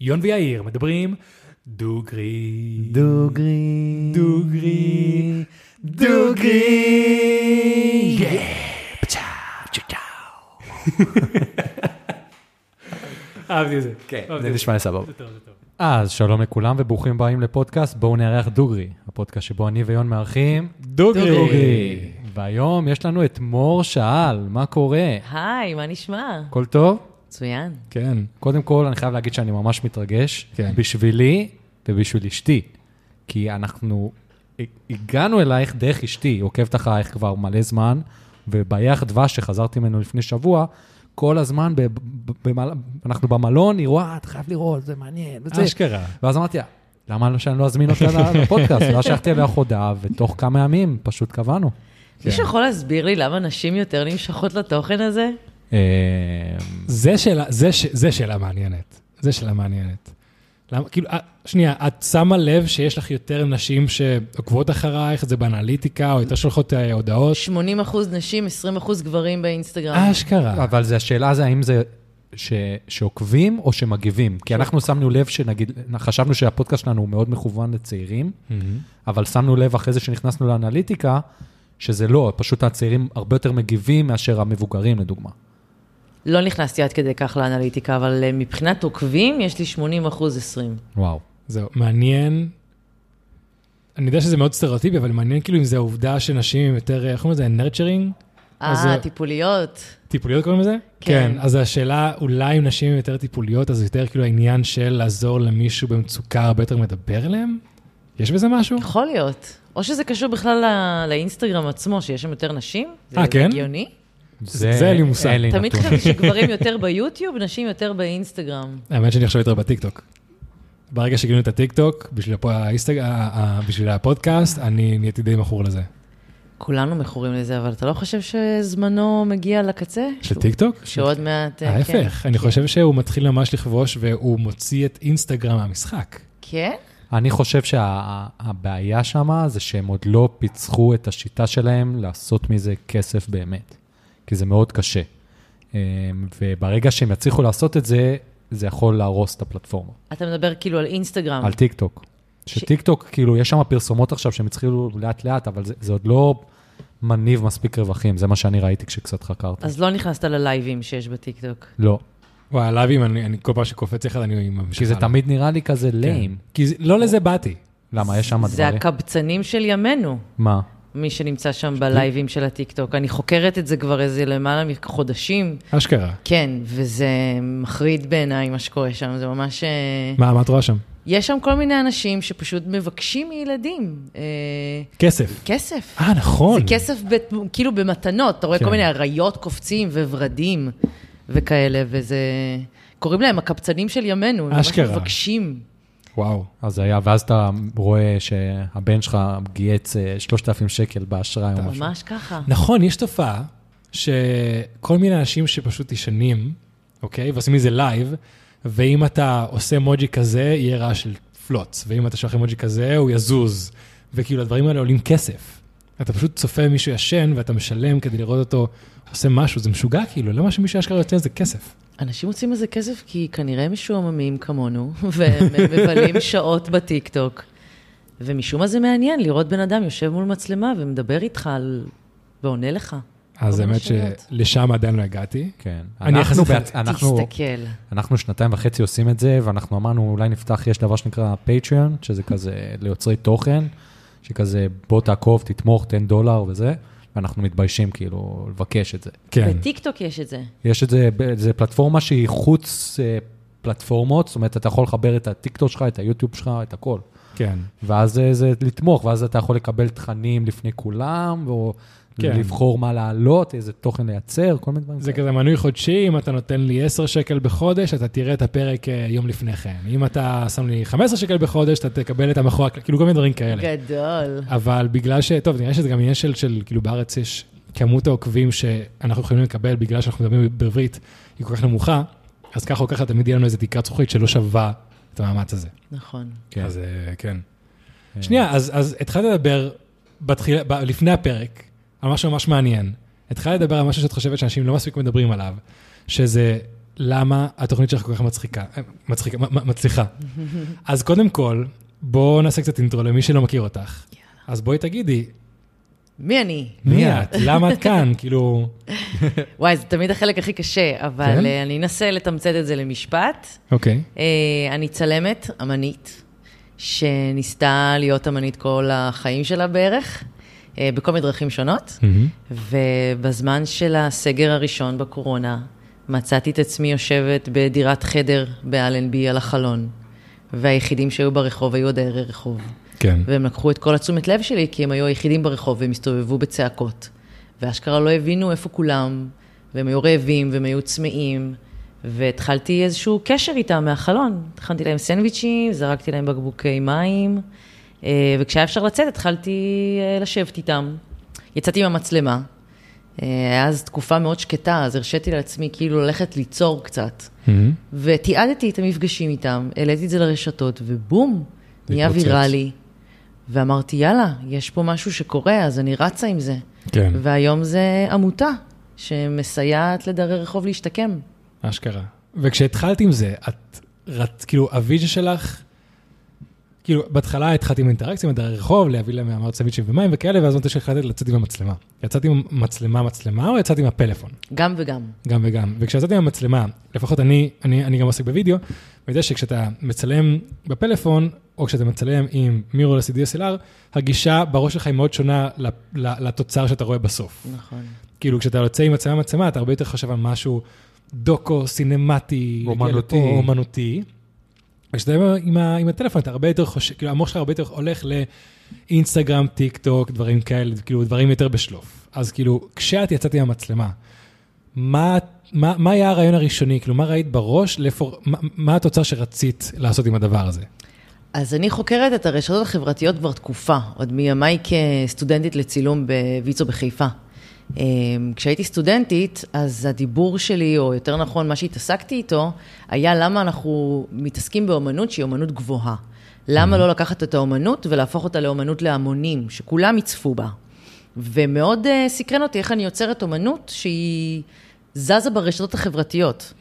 יון ויאיר מדברים דוגרי. דוגרי. דוגרי. דוגרי. אהבתי את זה. כן, זה נשמע סבבה. זה טוב, זה טוב. אז שלום לכולם וברוכים הבאים לפודקאסט בואו נארח דוגרי, הפודקאסט שבו אני ויון מארחים דוגרי. והיום יש לנו את מור שאל, מה קורה? היי, מה נשמע? הכל טוב? מצוין. כן. קודם כל, אני חייב להגיד שאני ממש מתרגש, כן. בשבילי ובשביל אשתי, כי אנחנו הגענו אלייך דרך אשתי, היא עוקבת אחרייך כבר מלא זמן, וביח דבש שחזרתי ממנו לפני שבוע, כל הזמן, ב- ב- במל... אנחנו במלון, היא רואה, אתה חייב לראות, זה מעניין, וזה. אשכרה. ואז אמרתי לה, למה לא שאני לא אזמין אותה לפודקאסט? ואז שלחתי אליה הודעה, ותוך כמה ימים פשוט קבענו. מישהו יכול להסביר לי למה נשים יותר נמשכות לתוכן הזה? אה, זה שאלה, זה, ש- זה שאלה מעניינת. זה שאלה מעניינת. למה, כאילו, אה, שנייה, את שמה לב שיש לך יותר נשים שעוקבות אחרייך, זה באנליטיקה, או יותר שולחות אה, הודעות? 80 אחוז נשים, 20 אחוז גברים באינסטגרם. אשכרה. אבל זה השאלה זה האם זה ש, שעוקבים או שמגיבים. כי אנחנו שמנו לב שנגיד, חשבנו שהפודקאסט שלנו הוא מאוד מכוון לצעירים, מהמם. אבל שמנו לב אחרי זה שנכנסנו לאנליטיקה, שזה לא, פשוט הצעירים הרבה יותר מגיבים מאשר המבוגרים, לדוגמה. לא נכנסתי עד כדי כך לאנליטיקה, אבל אה, מבחינת עוקבים, יש לי 80 אחוז 20. וואו. זהו, מעניין. אני יודע שזה מאוד סטריאוטיפי, אבל מעניין כאילו אם זה העובדה שנשים הם יותר, איך קוראים לזה? נרצ'רינג? אה, זה- טיפוליות. טיפוליות קוראים לזה? כן. אז השאלה, אולי אם נשים הן יותר טיפוליות, אז יותר כאילו העניין של לעזור למישהו במצוקה הרבה יותר מדבר אליהם? יש בזה משהו? יכול להיות. או שזה קשור בכלל ל- לאינסטגרם עצמו, שיש שם יותר נשים? זה אה, כן? הגיוני? זה אין לי מושג. אין לי תמיד. חשבתי שגברים יותר ביוטיוב, נשים יותר באינסטגרם. האמת שאני עכשיו יותר בטיקטוק. ברגע שגילינו את הטיקטוק, בשביל, הפו- האינסטג... ה- ה- בשביל הפודקאסט, אני נהייתי די מכור לזה. כולנו מכורים לזה, אבל אתה לא חושב שזמנו מגיע לקצה? של טיקטוק? שעוד מעט... אה, כן. ההפך, אני חושב שהוא מתחיל ממש לכבוש והוא מוציא את אינסטגרם מהמשחק. כן? אני חושב שהבעיה שמה זה שהם עוד לא פיצחו את השיטה שלהם לעשות מזה כסף באמת, כי זה מאוד קשה. אה, וברגע שהם יצליחו לעשות את זה, זה יכול להרוס את הפלטפורמה. אתה מדבר כאילו על אינסטגרם. על טיק טוק. שטיק טוק, כאילו, יש שם פרסומות עכשיו שהם התחילו לאט-לאט, אבל זה, זה עוד לא מניב מספיק רווחים, זה מה שאני ראיתי כשקצת חקרתי. אז לא נכנסת ללייבים שיש בטיקטוק. לא, וואי, הלייבים, אני, אני כל פעם שקופץ אחד, אני ממשיך כי זה. תמיד נראה לי כזה כן. ליים. כי זה- לא לזה באתי. למה, יש שם זה דברים? הקבצנים של ימינו, מה? מי שנמצא שם בלייבים של הטיקטוק. אני חוקרת את זה כבר איזה למעלה מחודשים. אשכרה. כן, וזה מחריד בעיניי מה שקורה שם, זה ממש... אה, מה, מה את רואה שם? יש שם כל מיני אנשים שפשוט מבקשים מילדים אה, כסף. כסף. אה, נכון. זה כסף בת, כאילו במתנות, אתה רואה כן. כל מיני אריות קופצים וורדים וכאלה, וזה... קוראים להם הקבצנים של ימינו, הם ממש אשכרה. מבקשים. וואו. אז זה היה, ואז אתה רואה שהבן שלך גייץ אה, 3,000 שקל באשראי או משהו. ממש ככה. נכון, יש תופעה שכל מיני אנשים שפשוט ישנים, אוקיי? ועושים מזה לייב, ואם אתה עושה אמוג'י כזה, יהיה רעש של פלוץ, ואם אתה שולח אמוג'י כזה, הוא יזוז. וכאילו, הדברים האלה עולים כסף. אתה פשוט צופה מישהו ישן, ואתה משלם כדי לראות אותו עושה משהו, זה משוגע כאילו, למה שמישהו אשכרה יוצא לזה כסף? אנשים מוצאים מזה כסף כי כנראה הם משועממים כמונו, והם מבלים שעות בטיקטוק. ומשום מה זה מעניין לראות בן אדם יושב מול מצלמה ומדבר איתך על... ועונה לך. אז מיני האמת. שלשם עדיין לא הגעתי. כן. אני אנחנו, בעצ... אנחנו, תסתכל. אנחנו שנתיים וחצי עושים את זה, ואנחנו אמרנו, אולי נפתח, יש דבר שנקרא פטריון, שזה כזה ליוצרי תוכן, שכזה, בוא תעקוב, תתמוך, תן דולר וזה, ואנחנו מתביישים כאילו לבקש את זה. כן. בטיקטוק יש את זה. יש את זה, זה פלטפורמה שהיא חוץ אה, פלטפורמות, זאת אומרת, אתה יכול לחבר את הטיקטוק שלך, את היוטיוב שלך, את הכל. כן. ואז זה, זה לתמוך, ואז אתה יכול לקבל תכנים לפני כולם, או כן. לבחור מה להעלות, איזה תוכן לייצר, כל מיני דברים. זה כזה מנוי חודשי, אם אתה נותן לי 10 שקל בחודש, אתה תראה את הפרק אה, יום לפני כן. אם אתה שם לי 15 שקל בחודש, אתה תקבל את המכוע, כאילו כל מיני דברים כאלה. גדול. אבל בגלל ש... טוב, נראה שזה גם עניין של, של, כאילו בארץ יש כמות העוקבים שאנחנו יכולים לקבל בגלל שאנחנו מדברים בעברית, היא כל כך נמוכה, אז ככה או ככה תמיד יהיה לנו איזו תקרת זכוכית שלא שווה את המאמץ הזה. נכון. כן. אז אה, כן. אה, שנייה, אז, אז התחלת לדבר בתחיל, ב, לפני הפרק על משהו ממש מעניין. התחלת לדבר על משהו שאת חושבת שאנשים לא מספיק מדברים עליו, שזה למה התוכנית שלך כל כך מצחיקה, אה, מצחיקה, מצליחה. אז קודם כל, בואו נעשה קצת אינטרו למי שלא מכיר אותך. אז בואי תגידי, מי אני? מי את? למה את כאן? כאילו, וואי, זה תמיד החלק הכי קשה, אבל כן? אה, אני אנסה לתמצת את זה למשפט. אוקיי. אה, אני צלמת, אמנית, שניסתה להיות אמנית כל החיים שלה בערך, אה, בכל מיני דרכים שונות. מהמם. ובזמן של הסגר הראשון בקורונה, מצאתי את עצמי יושבת בדירת חדר באלנבי על החלון, והיחידים שהיו ברחוב היו הדיירי רחוב. כן. והם לקחו את כל התשומת לב שלי, כי הם היו היחידים ברחוב והם הסתובבו בצעקות. ואשכרה לא הבינו איפה כולם, והם היו רעבים והם היו צמאים, והתחלתי איזשהו קשר איתם מהחלון. הכנתי להם סנדוויצ'ים, זרקתי להם בקבוקי מים, אה, וכשהיה אפשר לצאת, התחלתי אה, לשבת איתם. יצאתי עם המצלמה. אה, היה אז תקופה מאוד שקטה, אז הרשיתי לעצמי כאילו ללכת ליצור קצת. מהמם. ותיעדתי את המפגשים איתם, העליתי את זה לרשתות, ובום, נהיה. ויראלי. ואמרתי, יאללה, יש פה משהו שקורה, אז אני רצה עם זה. כן, והיום זה עמותה שמסייעת לדרי רחוב להשתקם. אשכרה. וכשהתחלת עם זה, את, רצ, כאילו, הוויז'ה שלך, כאילו, בהתחלה התחלתי עם אינטראקציה, עם דרי רחוב, להביא להם אמרת סנדוויצ'ים ומים וכאלה, ואז מתי שהחלטת לצאת עם המצלמה. יצאת עם מצלמה מצלמה, או יצאת עם הפלאפון? גם וגם. גם וגם. וכשיצאתי עם המצלמה, לפחות אני, אני, אני גם עוסק בווידאו, ואני יודע שכשאתה מצלם בפלאפון, או כשאתה מצלם עם מירולס DSLR, הגישה בראש שלך היא מאוד שונה לתוצר שאתה רואה בסוף. נכון. כאילו, כשאתה יוצא עם מצלמה מצלמה, אתה הרבה יותר חושב על משהו דוקו, סינמטי, אומנותי. לפה, אומנותי. וכשאתה עם, ה- עם הטלפון, אתה הרבה יותר חושב, כאילו, המוח שלך הרבה יותר הולך לאינסטגרם, טיק טוק, דברים כאלה, כאילו, דברים יותר בשלוף. אז כאילו, כשאת יצאת עם המצלמה, מה, מה, מה היה הרעיון הראשוני? כאילו, מה ראית בראש? לאיפה, מה, מה התוצר שרצית לעשות עם הדבר הזה? אז אני חוקרת את הרשתות החברתיות כבר תקופה, עוד מימיי כסטודנטית לצילום בוויצו בחיפה. אמ, כשהייתי סטודנטית, אז הדיבור שלי, או יותר נכון, מה שהתעסקתי איתו, היה למה אנחנו מתעסקים באומנות שהיא אומנות גבוהה. למה לא לקחת את האומנות ולהפוך אותה לאומנות להמונים, שכולם יצפו בה. ומאוד uh, סקרן אותי איך אני יוצרת אומנות שהיא זזה ברשתות החברתיות.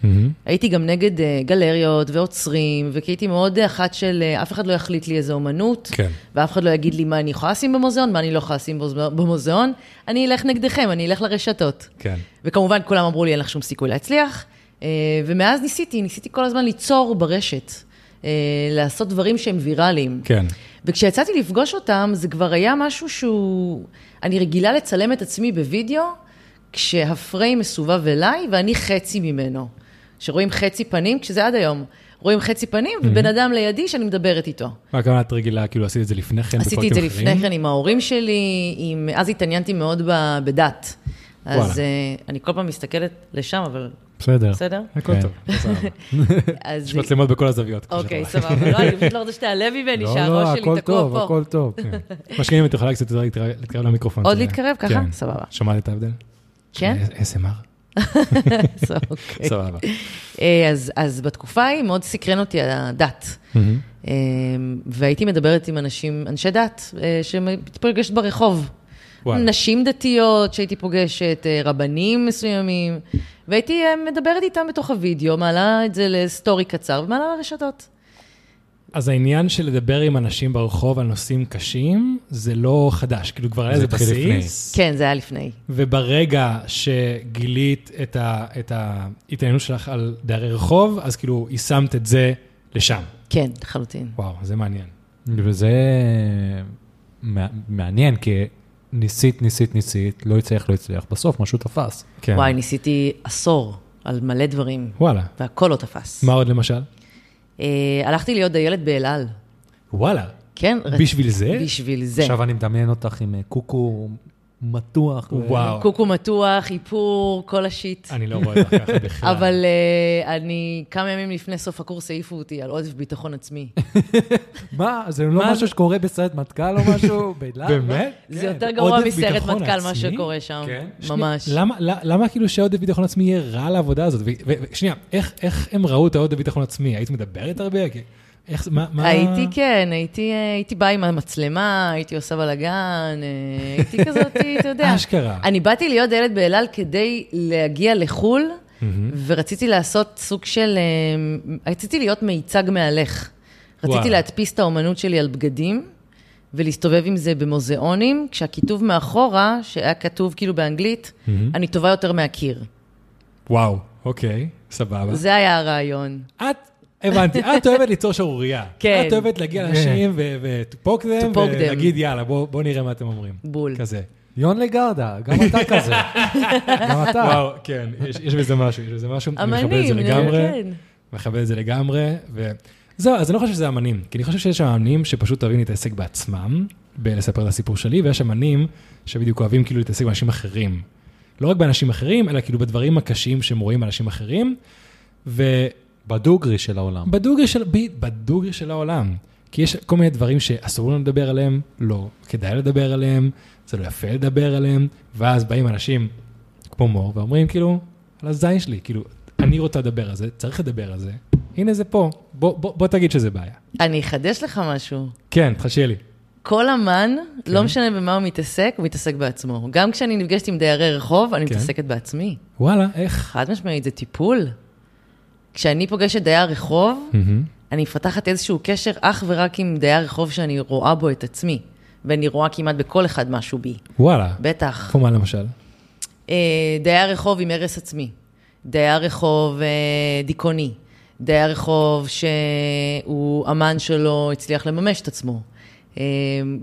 הייתי גם נגד uh, גלריות ועוצרים, וכי הייתי מאוד uh, אחת של uh, אף אחד לא יחליט לי איזה אומנות, כן. ואף אחד לא יגיד לי מה אני יכולה לשים במוזיאון, מה אני לא יכולה לשים במוז- במוזיאון. אני אלך נגדכם, אני אלך לרשתות. כן. וכמובן, כולם אמרו לי, אין לך שום סיכוי להצליח. אה, ומאז ניסיתי, ניסיתי כל הזמן ליצור ברשת, אה, לעשות דברים שהם ויראליים. כן. וכשיצאתי לפגוש אותם, זה כבר היה משהו שהוא... אני רגילה לצלם את עצמי בווידאו, כשהפריים מסובב אליי ואני חצי ממנו. שרואים חצי פנים, כשזה עד היום. רואים חצי פנים ובן אדם לידי שאני מדברת איתו. מה הכוונה את רגילה? כאילו, עשית את זה לפני כן? עשיתי את זה לפני? כן עם ההורים שלי, עם... אז התעניינתי מאוד ב- בדת. וואלה. אז אה, אני כל פעם מסתכלת לשם, אבל בסדר. בסדר? הכל כן. טוב, בסדר. אז... יש מצלמות בכל הזוויות. אוקיי. סבבה. לא, אני פשוט לא רוצה שתעלה ממני, לא, שהראש לא, שלי הכל תקוע טוב, פה. הכל טוב. מה שכן, אם את יכולה קצת יותר להתקרב למיקרופון. עוד להתקרב ככה? כן. סבבה. שמעת את ההבדל? כן? SMR? סבבה, אוקיי. סבבה. אה, אז, בתקופה ההיא מאוד סקרן אותי הדת. אה, והייתי מדברת עם אנשים, אנשי דת, אה, שמתפגשת ברחוב. וואלה. נשים דתיות שהייתי פוגשת, אה, רבנים מסוימים, והייתי מדברת איתם בתוך הוידאו, מעלה את זה לסטורי קצר ומעלה לרשתות. אז העניין של לדבר עם אנשים ברחוב על נושאים קשים, זה לא חדש, כאילו כבר היה זה איזה התחיל לפני. בסיס. כן, זה היה לפני. וברגע שגילית את ה- את ההתעניינות שלך על דיירי רחוב, אז כאילו יישמת את זה לשם. כן, לחלוטין. וואו, זה מעניין. וזה מע- מעניין, כי ניסית, ניסית, ניסית, לא הצליח, לא הצליח, בסוף משהו תפס. כן. וואי, ניסיתי עשור על מלא דברים, וואלה. והכל לא תפס. מה עוד למשל? אה, הלכתי להיות דיילת באל על. וואלה. כן? בשביל זה? בשביל זה. עכשיו אני מדמיין אותך עם אה, קוקו מתוח. וואו. קוקו מתוח, איפור, כל השיט. אני לא רואה אותך ככה בכלל. אבל uh, אני, כמה ימים לפני סוף הקורס העיפו אותי על עודף ביטחון עצמי. מה, זה לא מה משהו? שקורה בסרט מטכ"ל או משהו? בלעד? באמת? זה יותר כן. גרוע מסרט מטכ"ל, מה? שקורה שם. כן. ממש. למה, למה, למה כאילו שעודף ביטחון עצמי יהיה רע לעבודה הזאת? ושנייה, איך, איך הם ראו את העודף ביטחון עצמי? היית מדברת הרבה? איך, מה, מה... הייתי, כן, הייתי, אה, הייתי באה עם המצלמה, הייתי עושה בלאגן, אה, הייתי כזאת, אתה יודע. אשכרה. אני באתי להיות ילד באלעל כדי להגיע לחו"ל. ורציתי לעשות סוג של... אה, רציתי להיות מיצג מהלך. רציתי. להדפיס את האומנות שלי על בגדים, ולהסתובב עם זה במוזיאונים, כשהכיתוב מאחורה, שהיה כתוב כאילו באנגלית, מהמם. אני טובה יותר מהקיר. וואו, אוקיי, סבבה. זה היה הרעיון. את, הבנתי, את אוהבת ליצור שערורייה. כן. את אוהבת להגיע לאנשים ו-to poke them, To poke them. ולהגיד יאללה, בוא בוא נראה מה אתם אומרים. בול. כזה. יון לגרדה, גם אתה כזה. גם אתה. וואו, כן, יש, יש בזה משהו, יש בזה משהו, אני מכבד את זה אמנים, לגמרי, כן. מכבד את זה לגמרי, וזהו, אז אני לא חושב שזה אמנים, כי אני חושב שיש אמנים שפשוט אוהבים להתעסק בעצמם, בלספר את הסיפור שלי, ויש אמנים שבדיוק אוהבים כאילו להתעסק באנשים אחרים. לא רק באנשים אחרים, אלא כאילו בדברים הקשים שהם רואים באנשים אחרים, בדוגרי של העולם. של, ב- בדוגרי של העולם. כי יש כל מיני דברים שאסור לנו לדבר עליהם, לא כדאי לדבר עליהם, זה לא יפה לדבר עליהם, ואז באים אנשים כמו מור ואומרים כאילו, על הזין שלי, כאילו, אני רוצה לדבר על זה, צריך לדבר על זה, הנה זה פה, בוא, בוא, בוא תגיד שזה בעיה. אני אחדש לך משהו. כן, תחשי לי. כל אמן, כן. לא משנה במה הוא מתעסק, הוא מתעסק בעצמו. גם כשאני נפגשת עם דיירי רחוב, אני כן. מתעסקת בעצמי. וואלה, איך? חד משמעית, זה טיפול. כשאני פוגשת דייר רחוב. אני מפתחת איזשהו קשר אך ורק עם דייר רחוב שאני רואה בו את עצמי. ואני רואה כמעט בכל אחד משהו בי. וואלה, בטח. כמו מה למשל? אה, דייר רחוב עם הרס עצמי. דייר רחוב אה, דיכאוני. דייר רחוב שהוא אמן שלו הצליח לממש את עצמו. אה,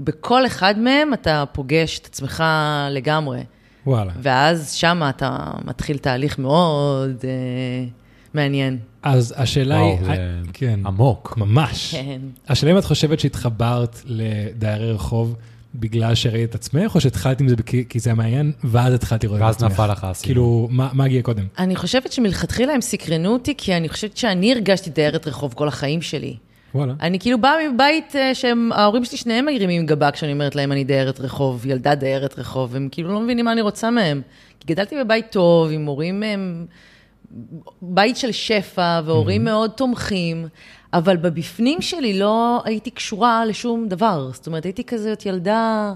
בכל אחד מהם אתה פוגש את עצמך לגמרי. וואלה. ואז שם אתה מתחיל תהליך מאוד מעניין. אז השאלה וואו, היא, זה כן, עמוק. ממש. כן. השאלה אם את חושבת שהתחברת לדיירי רחוב בגלל שראית את עצמך, או שהתחלת עם זה כי, כי זה היה מעניין, ואז התחלת לראות את ואז עצמך? נפל לך האסימון. כאילו, מה, מה הגיע קודם? אני חושבת שמלכתחילה הם סקרנו אותי, כי אני חושבת שאני הרגשתי דיירת רחוב כל החיים שלי. וואלה. אני כאילו באה מבית אה, שההורים שלי שניהם מרימים גבה כשאני אומרת להם אני דיירת רחוב, ילדה דיירת רחוב, הם כאילו לא מבינים מה אני רוצה מהם. כי גדלתי בבית טוב, עם הורים, הם, בית של שפע, והורים מאוד תומכים, אבל בבפנים שלי לא הייתי קשורה לשום דבר. זאת אומרת, הייתי כזאת ילדה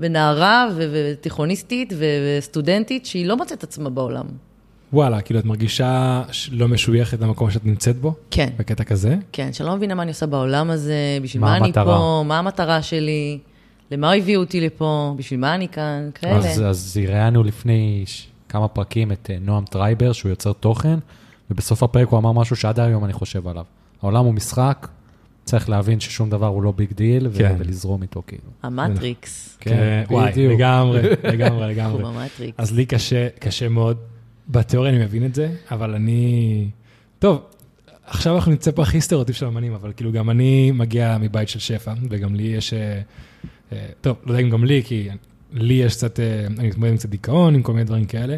ונערה ותיכוניסטית וסטודנטית שהיא לא מוצאת עצמה בעולם. וואלה, כאילו את מרגישה לא משויכת למקום שאת נמצאת בו? כן. בקטע כזה? כן, שאני לא מבינה מה אני עושה בעולם הזה, בשביל מה מה, אני? פה, מה המטרה שלי, למה הביאו אותי לפה, בשביל מה אני כאן, כאלה. אז, אז ראיינו לפני כמה פרקים את אה, נועם טרייבר, שהוא יוצר תוכן, ובסוף הפרק הוא אמר משהו שעד היום אני חושב עליו. העולם הוא משחק, צריך להבין ששום דבר הוא לא big deal, כן. ולזרום איתו כאילו. המטריקס, כן, וואי, בדיוק. לגמרי, לגמרי, לגמרי. הוא במטריקס. אז לי קשה, קשה מאוד. בתיאוריה אני מבין את זה, אבל אני... טוב, עכשיו אנחנו נמצא פה הכי סטריאוטיפ של אמנים, אבל כאילו גם אני מגיע מבית של שפע, וגם לי יש... אה, אה, טוב, לא יודע אם גם לי, כי לי יש קצת... אה, אני מתמודד עם קצת דיכאון, עם כל מיני דברים כאלה,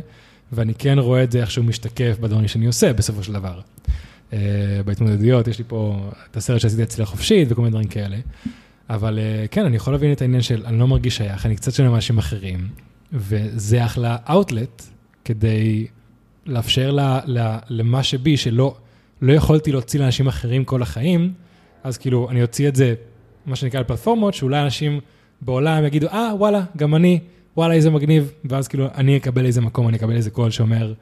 ואני כן רואה את זה איכשהו משתקף בדברים שאני עושה בסופו של דבר. אה, בהתמודדויות, יש לי פה את הסרט שעשיתי אצלי החופשית וכל מיני דברים כאלה. אבל אה, כן, אני יכול להבין את העניין של אני לא מרגיש שייך, אני קצת שונה מאנשים אחרים, וזה אחלה אאוטלט כדי לאפשר ל, ל, למה שבי, שלא לא יכולתי להוציא לאנשים אחרים כל החיים, אז כאילו, אני אוציא את זה, מה שנקרא, לפלטפורמות, שאולי אנשים בעולם יגידו, אה, וואלה, גם אני, וואלה, איזה מגניב, ואז כאילו, אני אקבל איזה מקום, אני אקבל איזה קול שאומר,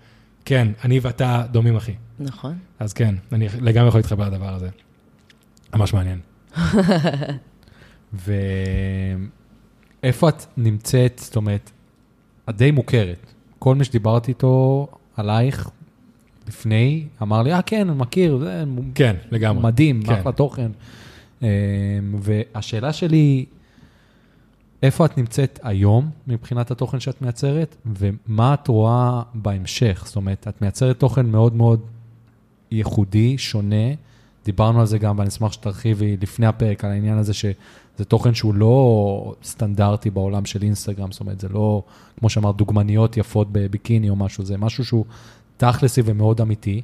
כן, אני ואתה דומים, אחי. נכון. אז כן, אני לגמרי יכול להתחבר לדבר הזה. ממש מעניין. ואיפה את נמצאת, זאת אומרת, את די מוכרת. כל מי שדיברתי איתו עלייך לפני, אמר לי, אה, כן, אני מכיר, זה כן, לגמרי. מדהים, כן. אחלה תוכן. אה, והשאלה שלי, איפה את נמצאת היום מבחינת התוכן שאת מייצרת, ומה את רואה בהמשך? זאת אומרת, את מייצרת תוכן מאוד מאוד ייחודי, שונה. דיברנו על זה גם, ואני אשמח שתרחיבי לפני הפרק על העניין הזה שזה תוכן שהוא לא סטנדרטי בעולם של אינסטגרם, זאת אומרת, זה לא, כמו שאמרת, דוגמניות יפות בביקיני או משהו, זה משהו שהוא תכלסי ומאוד אמיתי.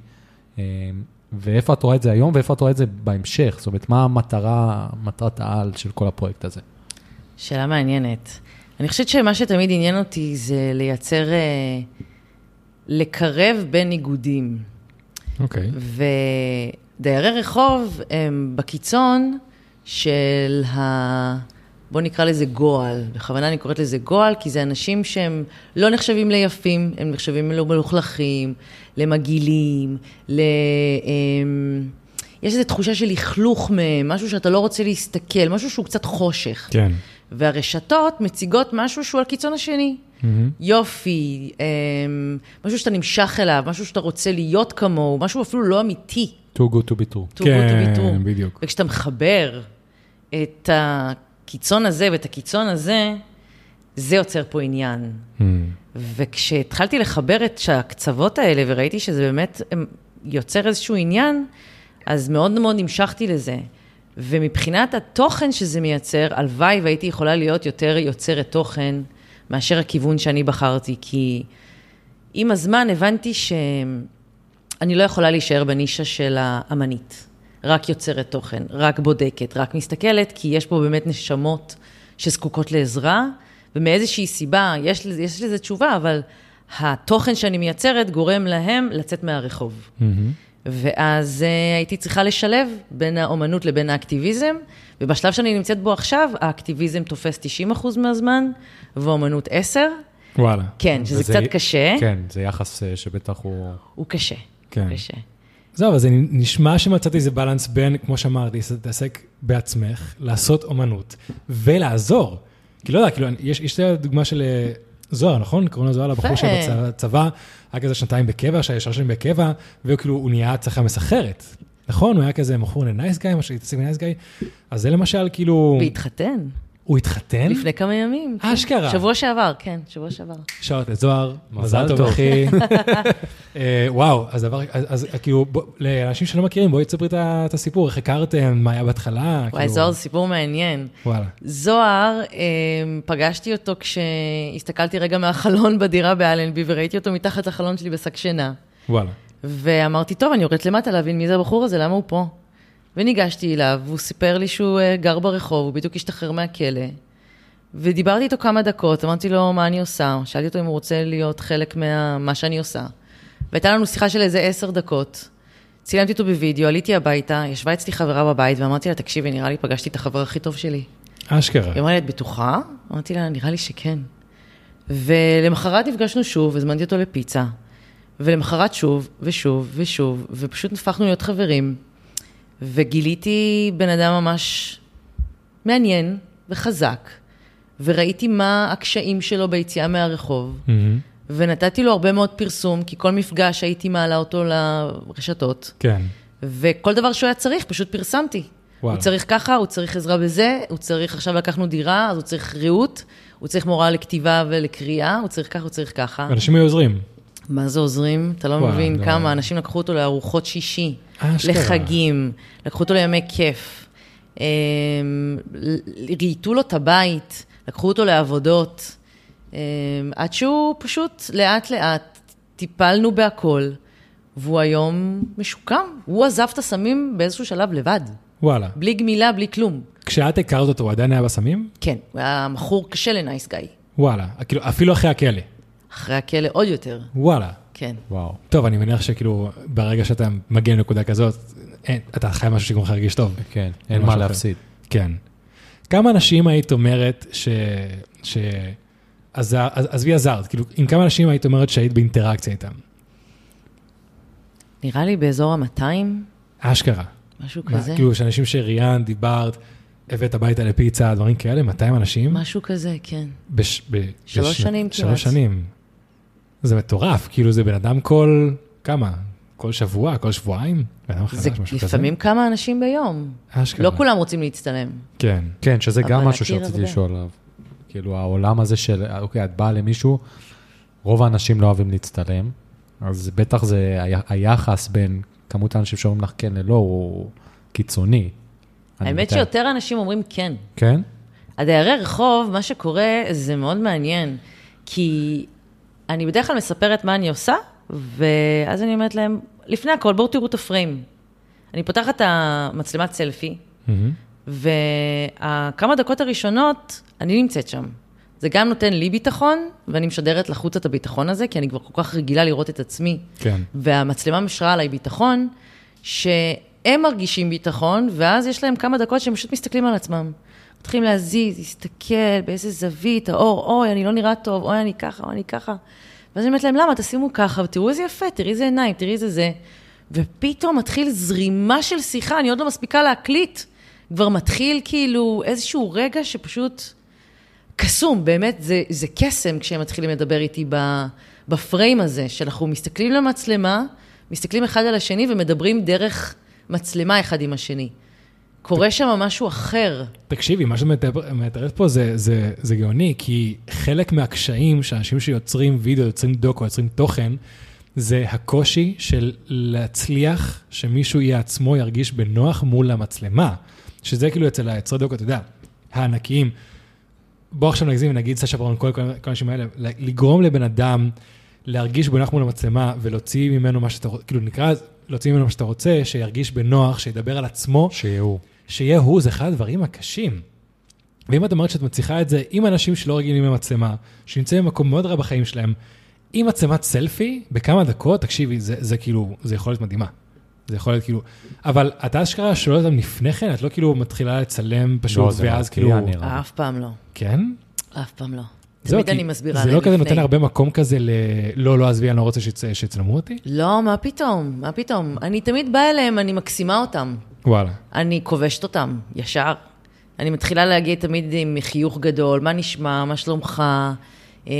אה, ואיפה את רואה את זה היום, ואיפה את רואה את זה בהמשך? זאת אומרת, מה המטרה, מטרת העל של כל הפרויקט הזה? שאלה מעניינת. אני חושבת שמה שתמיד עניין אותי זה לייצר, אה, לקרב בין איגודים. אוקיי. ודיירי רחוב הם בקיצון של בוא נקרא לזה גועל. בכוונה אני קוראת לזה גועל, כי זה אנשים שהם לא נחשבים ליפים, הם נחשבים למלוכלכים, למגעילים, ל... אמ, יש איזו תחושה של לכלוך מהם, משהו שאתה לא רוצה להסתכל, משהו שהוא קצת חושך. כן. והרשתות מציגות משהו שהוא על קיצון השני. יופי, אמ, משהו שאתה נמשך אליו, משהו שאתה רוצה להיות כמוהו, משהו אפילו לא אמיתי. too good to be true. too good to be כן, true. בדיוק. וכשאתה מחבר את הקיצון הזה ואת הקיצון הזה, זה יוצר פה עניין. וכשהתחלתי לחבר את הקצוות האלה וראיתי שזה באמת יוצר איזשהו עניין, אז מאוד מאוד נמשכתי לזה. ומבחינת התוכן שזה מייצר, הלוואי והייתי יכולה להיות יותר יוצרת תוכן מאשר הכיוון שאני בחרתי, כי עם הזמן הבנתי שאני לא יכולה להישאר בנישה של האמנית. רק יוצרת תוכן, רק בודקת, רק מסתכלת, כי יש פה באמת נשמות שזקוקות לעזרה, ומאיזושהי סיבה, יש, יש לזה תשובה, אבל התוכן שאני מייצרת גורם להם לצאת מהרחוב. ואז uh, הייתי צריכה לשלב בין האומנות לבין האקטיביזם, ובשלב שאני נמצאת בו עכשיו, האקטיביזם תופס 90% מהזמן, והאומנות 10. וואלה. כן, שזה וזה- קצת קשה, כן, זה יחס אה, שבטח הוא... הוא קשה. כן. קשה. זהו, אבל זה נשמע שמצאתי איזה בלנס בין, כמו שאמרתי, להתעסק בעצמך, לעשות אומנות, ולעזור. כי לא יודע, כאילו, יש, יש את הדוגמה של אה, זוהר, נכון? קוראים לו זוהר לבחור יפה. שבצבא, היה כזה שנתיים בקבע, שהיה שלוש שנים בקבע, וכאילו הוא נהיה צחה מסחרת. נכון? הוא היה כזה מכור לנייס גאי, משהו שהתעסק בנייס גאי. אז זה למשל, כאילו, והתחתן, הוא התחתן? לפני כמה ימים. כן. אשכרה. שבוע שעבר, כן, שבוע שעבר. שעות לזוהר, מזל מזל טוב. אחי. אה, וואו, אז דבר, אז כאילו, לאנשים שלא מכירים, בואי תספרי את הסיפור, איך הכרתם, מה היה בהתחלה, וואי, כאילו, זוהר זה סיפור מעניין. וואלה. זוהר, אה, פגשתי אותו כשהסתכלתי רגע מהחלון בדירה באלנבי, וראיתי אותו מתחת לחלון שלי בשק שינה. וואלה. ואמרתי, טוב, אני יורדת למטה להבין מי זה הבחור הזה, למה הוא פה? וניגשתי אליו, והוא סיפר לי שהוא אה, גר ברחוב, הוא בדיוק השתחרר מהכלא. ודיברתי איתו כמה דקות, אמרתי לו מה אני עושה, שאלתי אותו אם הוא רוצה להיות חלק ממה שאני עושה. והייתה לנו שיחה של איזה עשר דקות. צילמתי אותו בווידאו, עליתי הביתה, ישבה אצלי חברה בבית, ואמרתי לה, תקשיבי, נראה לי פגשתי את החבר הכי טוב שלי. אשכרה. היא אמרה לי, את בטוחה? אמרתי לה, נראה לי שכן. ולמחרת נפגשנו שוב, הזמנתי אותו לפיצה. ולמחרת שוב, ושוב, ושוב, ופשוט הפכנו להיות חברים. וגיליתי בן אדם ממש מעניין וחזק, וראיתי מה הקשיים שלו ביציאה מהרחוב, מהמם. ונתתי לו הרבה מאוד פרסום, כי כל מפגש הייתי מעלה אותו לרשתות, כן. וכל דבר שהוא היה צריך, פשוט פרסמתי. וואלה. הוא צריך ככה, הוא צריך עזרה בזה, הוא צריך, עכשיו לקחנו דירה, אז הוא צריך ריהוט, הוא צריך מורה לכתיבה ולקריאה, הוא צריך ככה, הוא צריך ככה. אנשים היו עוזרים. מה זה עוזרים? אתה לא וואו, מבין לא. כמה אנשים לקחו אותו לארוחות שישי, אשכרה. לחגים, לקחו אותו לימי כיף, אמ, רהיטו לו את הבית, לקחו אותו לעבודות, אמ, עד שהוא פשוט לאט לאט טיפלנו בהכל, והוא היום משוקם. הוא עזב את הסמים באיזשהו שלב לבד, וואלה. בלי גמילה, בלי כלום. כשאת הכרת אותו, הוא עדיין היה בסמים? כן, הוא היה מכור קשה לנייס גאי. וואלה. כאילו, אפילו אחרי הכלא. אחרי הכלא עוד יותר, וואלה. כן. וואו. טוב, אני מניח שכאילו, ברגע שאתה מגיע לנקודה כזאת, אין, אתה חי משהו שגורם לך להרגיש טוב. כן, אין מה אחר. להפסיד. כן. כמה אנשים היית אומרת ש... ש... עזר, עז- עזבי עזרת, כאילו, עם כמה אנשים היית אומרת שהיית באינטראקציה איתם? נראה לי באזור ה-200, אשכרה. משהו מה, כזה. כאילו, שאנשים שראיינת, דיברת, הבאת הביתה לפיצה, דברים כאלה, 200 אנשים? משהו כזה, כן. בש... ב... שלוש בש- שנים כמעט. שלוש שנים. זה מטורף, כאילו, זה בן אדם כל... כמה? כל שבוע? כל שבועיים? בן אדם חדש, זה משהו כזה? לפעמים כמה אנשים ביום. אשכרה. לא כולם רוצים להצטלם. כן. כן, שזה גם משהו שרציתי. לשאול עליו. כאילו, העולם הזה של, אוקיי, את באה למישהו, רוב האנשים לא אוהבים להצטלם, אז בטח זה, היחס בין כמות האנשים שאומרים לך כן ללא, הוא קיצוני. האמת מתאר. שיותר אנשים אומרים כן. כן? הדיירי רחוב, מה שקורה זה מאוד מעניין, כי אני בדרך כלל מספרת מה אני עושה, ואז אני אומרת להם, לפני הכל, בואו תראו את הפריים. אני פותחת את המצלמת סלפי. וכמה דקות הראשונות, אני נמצאת שם. זה גם נותן לי ביטחון, ואני משדרת לחוץ את הביטחון הזה, כי אני כבר כל כך רגילה לראות את עצמי. כן. והמצלמה משרה עליי ביטחון, הם מרגישים ביטחון, ואז יש להם כמה דקות שהם פשוט מסתכלים על עצמם. מתחילים להזיז, להסתכל באיזה זווית, האור, אוי, אני לא נראה טוב, אוי, אני ככה, אוי, אני ככה. ואז אני אומרת להם, למה? תשימו ככה, ותראו איזה יפה, תראי איזה עיניים, תראי איזה זה. ופתאום מתחיל זרימה של שיחה, אני עוד לא מספיקה להקליט. כבר מתחיל כאילו איזשהו רגע שפשוט קסום, באמת, זה, זה קסם כשהם מתחילים לדבר איתי בפריים הזה, שאנחנו מסתכלים למצלמה, מסתכלים אחד על השני ומדברים דרך מצלמה אחד עם השני. קורה שם משהו אחר. תקשיבי, מה שאת מתאר- מתארת פה זה, זה, זה גאוני, כי חלק מהקשיים שאנשים שיוצרים וידאו, יוצרים דוקו, יוצרים תוכן, זה הקושי של להצליח שמישהו יהיה עצמו ירגיש בנוח מול המצלמה. שזה כאילו אצל היוצרי דוקו, אתה יודע, הענקיים. בוא עכשיו נגזים ונגיד סשה ברון, כל, כל האנשים האלה, לגרום לבן אדם להרגיש בנוח מול המצלמה ולהוציא ממנו מה שאתה רוצה, כאילו נקרא, להוציא ממנו מה שאתה רוצה, שירגיש בנוח, שידבר על עצמו, שיהיה הוא. שיהיה הוא, זה אחד הדברים הקשים. ואם את אומרת שאת מצליחה את זה עם אנשים שלא רגילים למצלמה, שנמצאים במקום מאוד רע בחיים שלהם, עם מצלמת סלפי, בכמה דקות, תקשיבי, זה, זה כאילו, זה יכול להיות מדהימה. זה יכול להיות כאילו, אבל אתה אשכרה שואל אותם לפני כן, את לא כאילו מתחילה לצלם פשוט, לא, זה ואז כאילו, נראה. אף פעם לא. כן? אף פעם לא. זהו, תמיד אני מסבירה זה להם לא כזה לפני. נותן הרבה מקום כזה ל... לא, לא, עזבי, אני לא רוצה שיצ- שיצלמו אותי? לא, מה פתאום? מה פתאום? אני תמיד באה אליהם, אני מקסימה אותם. וואלה. אני כובשת אותם, ישר. אני מתחילה להגיע תמיד עם חיוך גדול, מה נשמע, מה שלומך, אה,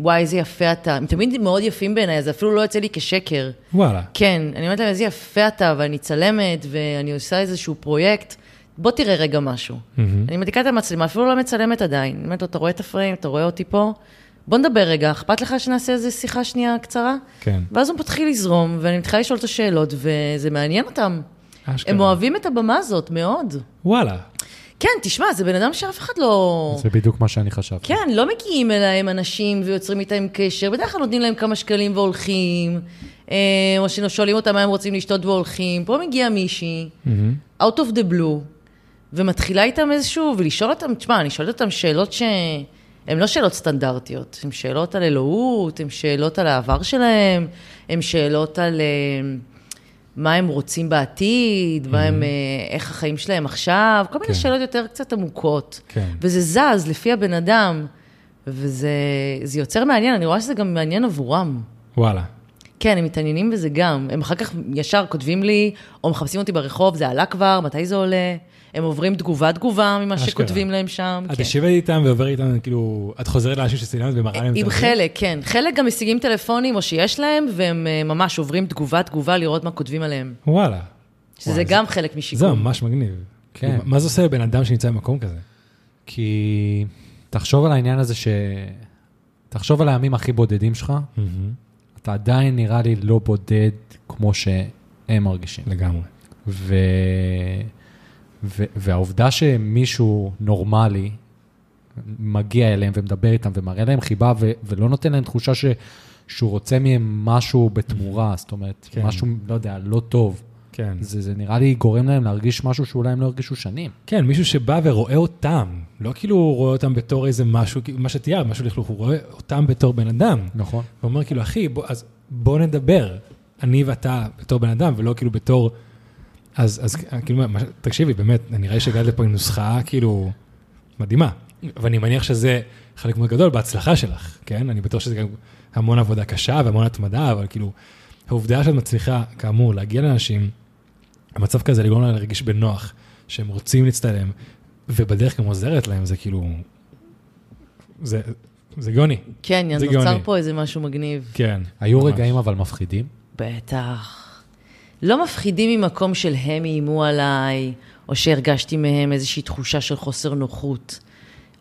וואי, איזה יפה אתה. הם תמיד מאוד יפים בעיניי, זה אפילו לא יוצא לי כשקר. וואלה. כן, אני אומרת להם, איזה יפה אתה, ואני צלמת, ואני עושה איזשהו פרויקט, בוא תראה רגע משהו. מהמם. אני מדליקה את המצלמה, אפילו לא מצלמת עדיין. אני אומרת לו, אתה רואה את הפריים, אתה רואה אותי פה? בוא נדבר רגע, אכפת לך שנעשה איזו שיחה שנייה קצרה? כן. ואז הוא מתחיל לזרום, ואני מתחילה לשאול אותו שאלות, וזה מעניין אותם. אשכרה. הם אוהבים את הבמה הזאת מאוד. וואלה. כן, תשמע, זה בן אדם שאף אחד לא... זה בדיוק מה שאני חשבתי. כן, לא מגיעים אליהם אנשים ויוצרים איתם קשר, בדרך כלל נותנים להם כמה שקלים והולכים, אה, או ששואלים אותם מה הם רוצים לשתות והולכים. פה מגיעה מישהי, מהמם. out of the blue, ומתחילה איתם איזשהו, ולשאול אותם, תשמע, אני שואלת אותם שאלות שהן לא שאלות סטנדרטיות, הן שאלות על אלוהות, הן שאלות על העבר שלהם, הן שאלות על אה, מה הם רוצים בעתיד, מה הם, אה, איך החיים שלהם עכשיו, כל מיני כן. שאלות יותר קצת עמוקות. כן. וזה זז לפי הבן אדם, וזה זה יוצר מעניין, אני רואה שזה גם מעניין עבורם. וואלה. כן, הם מתעניינים בזה גם. הם אחר כך ישר כותבים לי, או מחפשים אותי ברחוב, זה עלה כבר, מתי זה עולה? הם עוברים תגובה-תגובה ממה אשכרה. שכותבים להם שם. את כן. יושבת איתם ועוברת איתם, כאילו, את חוזרת לאנשים שצילמת ומראה להם את עם זה? חלק, כן. חלק גם משיגים טלפונים, או שיש להם, והם אה, ממש עוברים תגובה-תגובה לראות מה כותבים עליהם. וואלה. שזה גם חלק זה משיקום. ממש מגניב. כן. מה זה עושה לבן אדם שנמצא במקום כזה? כי תחשוב על העניין הזה ש... תחשוב על הימים הכי בודדים שלך, אתה עדיין נראה לי לא בודד כמו שהם מרגישים. לגמרי. ו... והעובדה שמישהו נורמלי מגיע אליהם ומדבר איתם ומראה להם חיבה ו... ולא נותן להם תחושה ש... שהוא רוצה מהם משהו בתמורה, זאת אומרת, כן. משהו, לא יודע, לא טוב. כן. זה, זה נראה לי גורם להם להרגיש משהו שאולי הם לא הרגישו שנים. כן, מישהו שבא ורואה אותם, לא כאילו הוא רואה אותם בתור איזה משהו, מה שתיארת, משהו לכלוך, הוא רואה אותם בתור בן אדם. נכון. ואומר כאילו, אחי, בוא, אז בוא נדבר, אני ואתה בתור בן אדם, ולא כאילו בתור... אז, אז כאילו, תקשיבי, באמת, נראה לי שהגעת לפה עם נוסחה כאילו מדהימה. ואני מניח שזה חלק מאוד גדול בהצלחה שלך, כן? אני בטוח שזה גם המון עבודה קשה והמון התמדה, אבל כאילו, העובדה שאת מצליחה, כאמור, להגיע לאנשים, המצב כזה לגרום להם להרגיש בנוח, שהם רוצים להצטלם, ובדרך גם עוזרת להם, זה כאילו... זה, זה גאוני, כן, זה נוצר גאוני. פה איזה משהו מגניב. כן. היו ממש. רגעים אבל מפחידים? בטח. לא מפחידים ממקום של הם איימו עליי, או שהרגשתי מהם איזושהי תחושה של חוסר נוחות.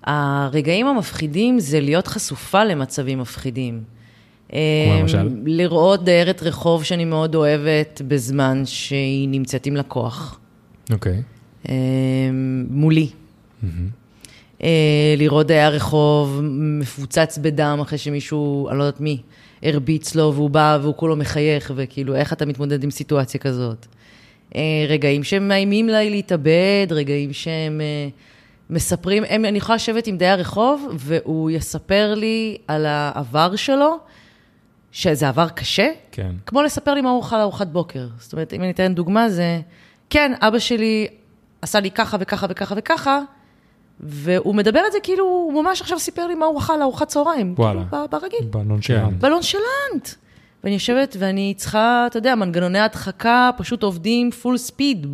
הרגעים המפחידים זה להיות חשופה למצבים מפחידים. כמו למשל? אמ, לראות דיירת רחוב שאני מאוד אוהבת בזמן שהיא נמצאת עם לקוח. אוקיי. אמ, מולי. אה, לראות דייר רחוב מפוצץ בדם אחרי שמישהו, אני לא יודעת מי, הרביץ לו והוא בא והוא כולו מחייך, וכאילו, איך אתה מתמודד עם סיטואציה כזאת? אה, רגעים שהם מאיימים לי להתאבד, רגעים שהם אה, מספרים, הם, אני יכולה לשבת עם דייר רחוב, והוא יספר לי על העבר שלו, שזה עבר קשה, כן. כמו לספר לי מה הוא אוכל לארוחת בוקר. זאת אומרת, אם אני אתן דוגמה, זה כן, אבא שלי עשה לי ככה וככה וככה וככה, והוא מדבר את זה כאילו, הוא ממש עכשיו סיפר לי מה הוא אכל לארוחת צהריים. וואלה. כאילו, ברגיל. בנונשלנט. בלונשלנט. ואני יושבת ואני צריכה, אתה יודע, מנגנוני הדחקה פשוט עובדים פול ספיד.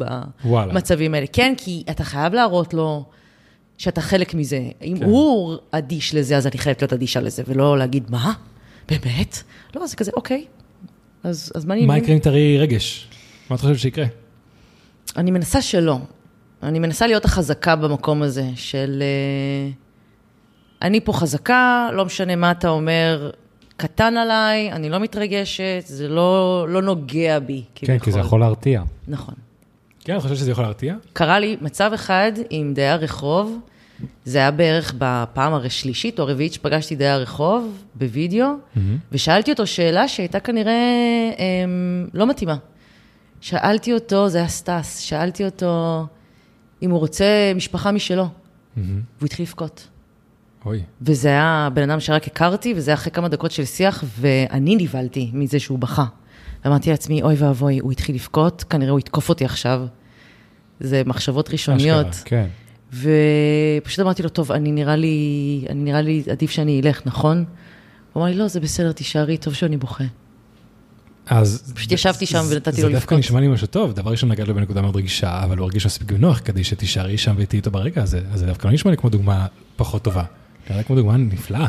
במצבים האלה. כן, כי אתה חייב להראות לו שאתה חלק מזה. אם כן. הוא אדיש לזה, אז אני חייבת להיות אדישה לזה, ולא להגיד, מה? באמת? לא, זה כזה, אוקיי. אז, אז מה אני... מה יקרה אם תראי רגש? מה את חושבת שיקרה? אני מנסה שלא. אני מנסה להיות החזקה במקום הזה, של... אה, אני פה חזקה, לא משנה מה אתה אומר, קטן עליי, אני לא מתרגשת, זה לא, לא נוגע בי. כן, כי זה יכול להרתיע. נכון. כן, את חושבת שזה יכול להרתיע? קרה לי מצב אחד עם דייר רחוב, זה היה בערך בפעם השלישית או הרביעית שפגשתי דייר רחוב בווידאו, ושאלתי אותו שאלה שהייתה כנראה אמ, לא מתאימה. שאלתי אותו, זה היה סטס, שאלתי אותו אם הוא רוצה משפחה משלו, והוא התחיל לבכות. אוי. וזה היה בן אדם שרק הכרתי, וזה היה אחרי כמה דקות של שיח, ואני נבהלתי מזה שהוא בכה. ואמרתי לעצמי, אוי ואבוי, הוא התחיל לבכות, כנראה הוא יתקוף אותי עכשיו. זה מחשבות ראשוניות. אשכרה. כן. ופשוט אמרתי לו, טוב, אני נראה לי, אני נראה לי, עדיף שאני אלך, נכון? הוא אמר לי, לא, זה בסדר, תישארי, טוב שאני בוכה. אז... פשוט ישבתי שם ונתתי לו זה דווקא לבכות. נשמע לי משהו טוב. דבר ראשון, נגעת לו בנקודה מאוד רגישה, אבל הוא הרגיש מספיק בנוח כדי שתישארי שם ותהיי איתו ברגע הזה. אז זה דווקא לא נשמע לי כמו דוגמה פחות טובה. זה נראה כמו דוגמה נפלאה.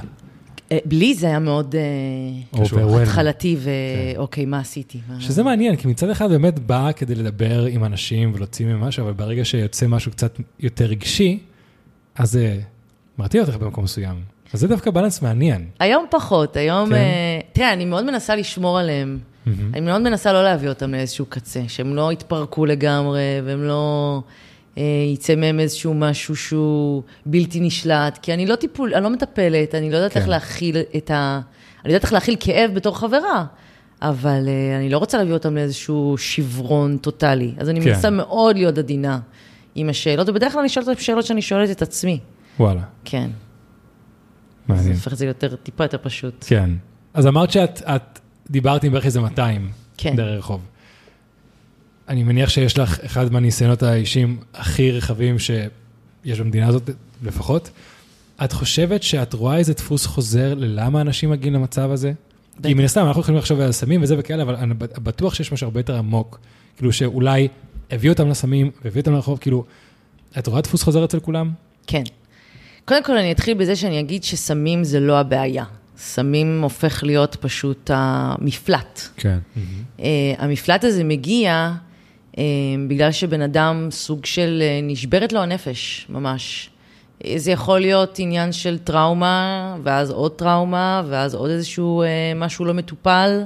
אה, בלי זה היה מאוד אה. התחלתי, ואוקיי, מה עשיתי? שזה מעניין, כי מצד אחד באמת בא כדי לדבר עם אנשים ולהוציא מהם משהו, אבל ברגע שיוצא משהו קצת יותר רגשי, אז זה מרתיע אותך במקום מסוים. אז זה דווקא בלנס מעניין. היום פחות, היום... כן. אה, תראה, אני מאוד מנסה לשמור עליהם. מהמם. אני מאוד מנסה לא להביא אותם לאיזשהו קצה, שהם לא יתפרקו לגמרי, והם לא... אה, יצא מהם איזשהו משהו שהוא בלתי נשלט, כי אני לא טיפול, אני לא מטפלת, אני לא יודעת כן. איך להכיל את ה... אני יודעת איך להכיל כאב בתור חברה, אבל אה, אני לא רוצה להביא אותם לאיזשהו שברון טוטאלי. אז אני כן. מנסה מאוד להיות עדינה עם השאלות, ובדרך כלל אני שואלת אותם שאלות שאני שואלת את עצמי. וואלה, כן. זה מעניין. הופך את זה ליותר, טיפה יותר פשוט. כן. אז אמרת שאת את דיברת עם בערך איזה 200 כן. דרך רחוב. אני מניח שיש לך אחד מהניסיונות האישיים הכי רחבים שיש במדינה הזאת לפחות. את חושבת שאת רואה איזה דפוס חוזר ללמה אנשים מגיעים למצב הזה? בטח. כי מן הסתם אנחנו יכולים לחשוב על סמים וזה וכאלה, אבל אני בטוח שיש משהו הרבה יותר עמוק. כאילו שאולי הביא אותם לסמים והביא אותם לרחוב, כאילו, את רואה דפוס חוזר אצל כולם? כן. קודם כל, אני אתחיל בזה שאני אגיד שסמים זה לא הבעיה. סמים הופך להיות פשוט המפלט. כן. Uh, המפלט הזה מגיע uh, בגלל שבן אדם סוג של, uh, נשברת לו הנפש, ממש. זה יכול להיות עניין של טראומה, ואז עוד טראומה, ואז עוד איזשהו uh, משהו לא מטופל,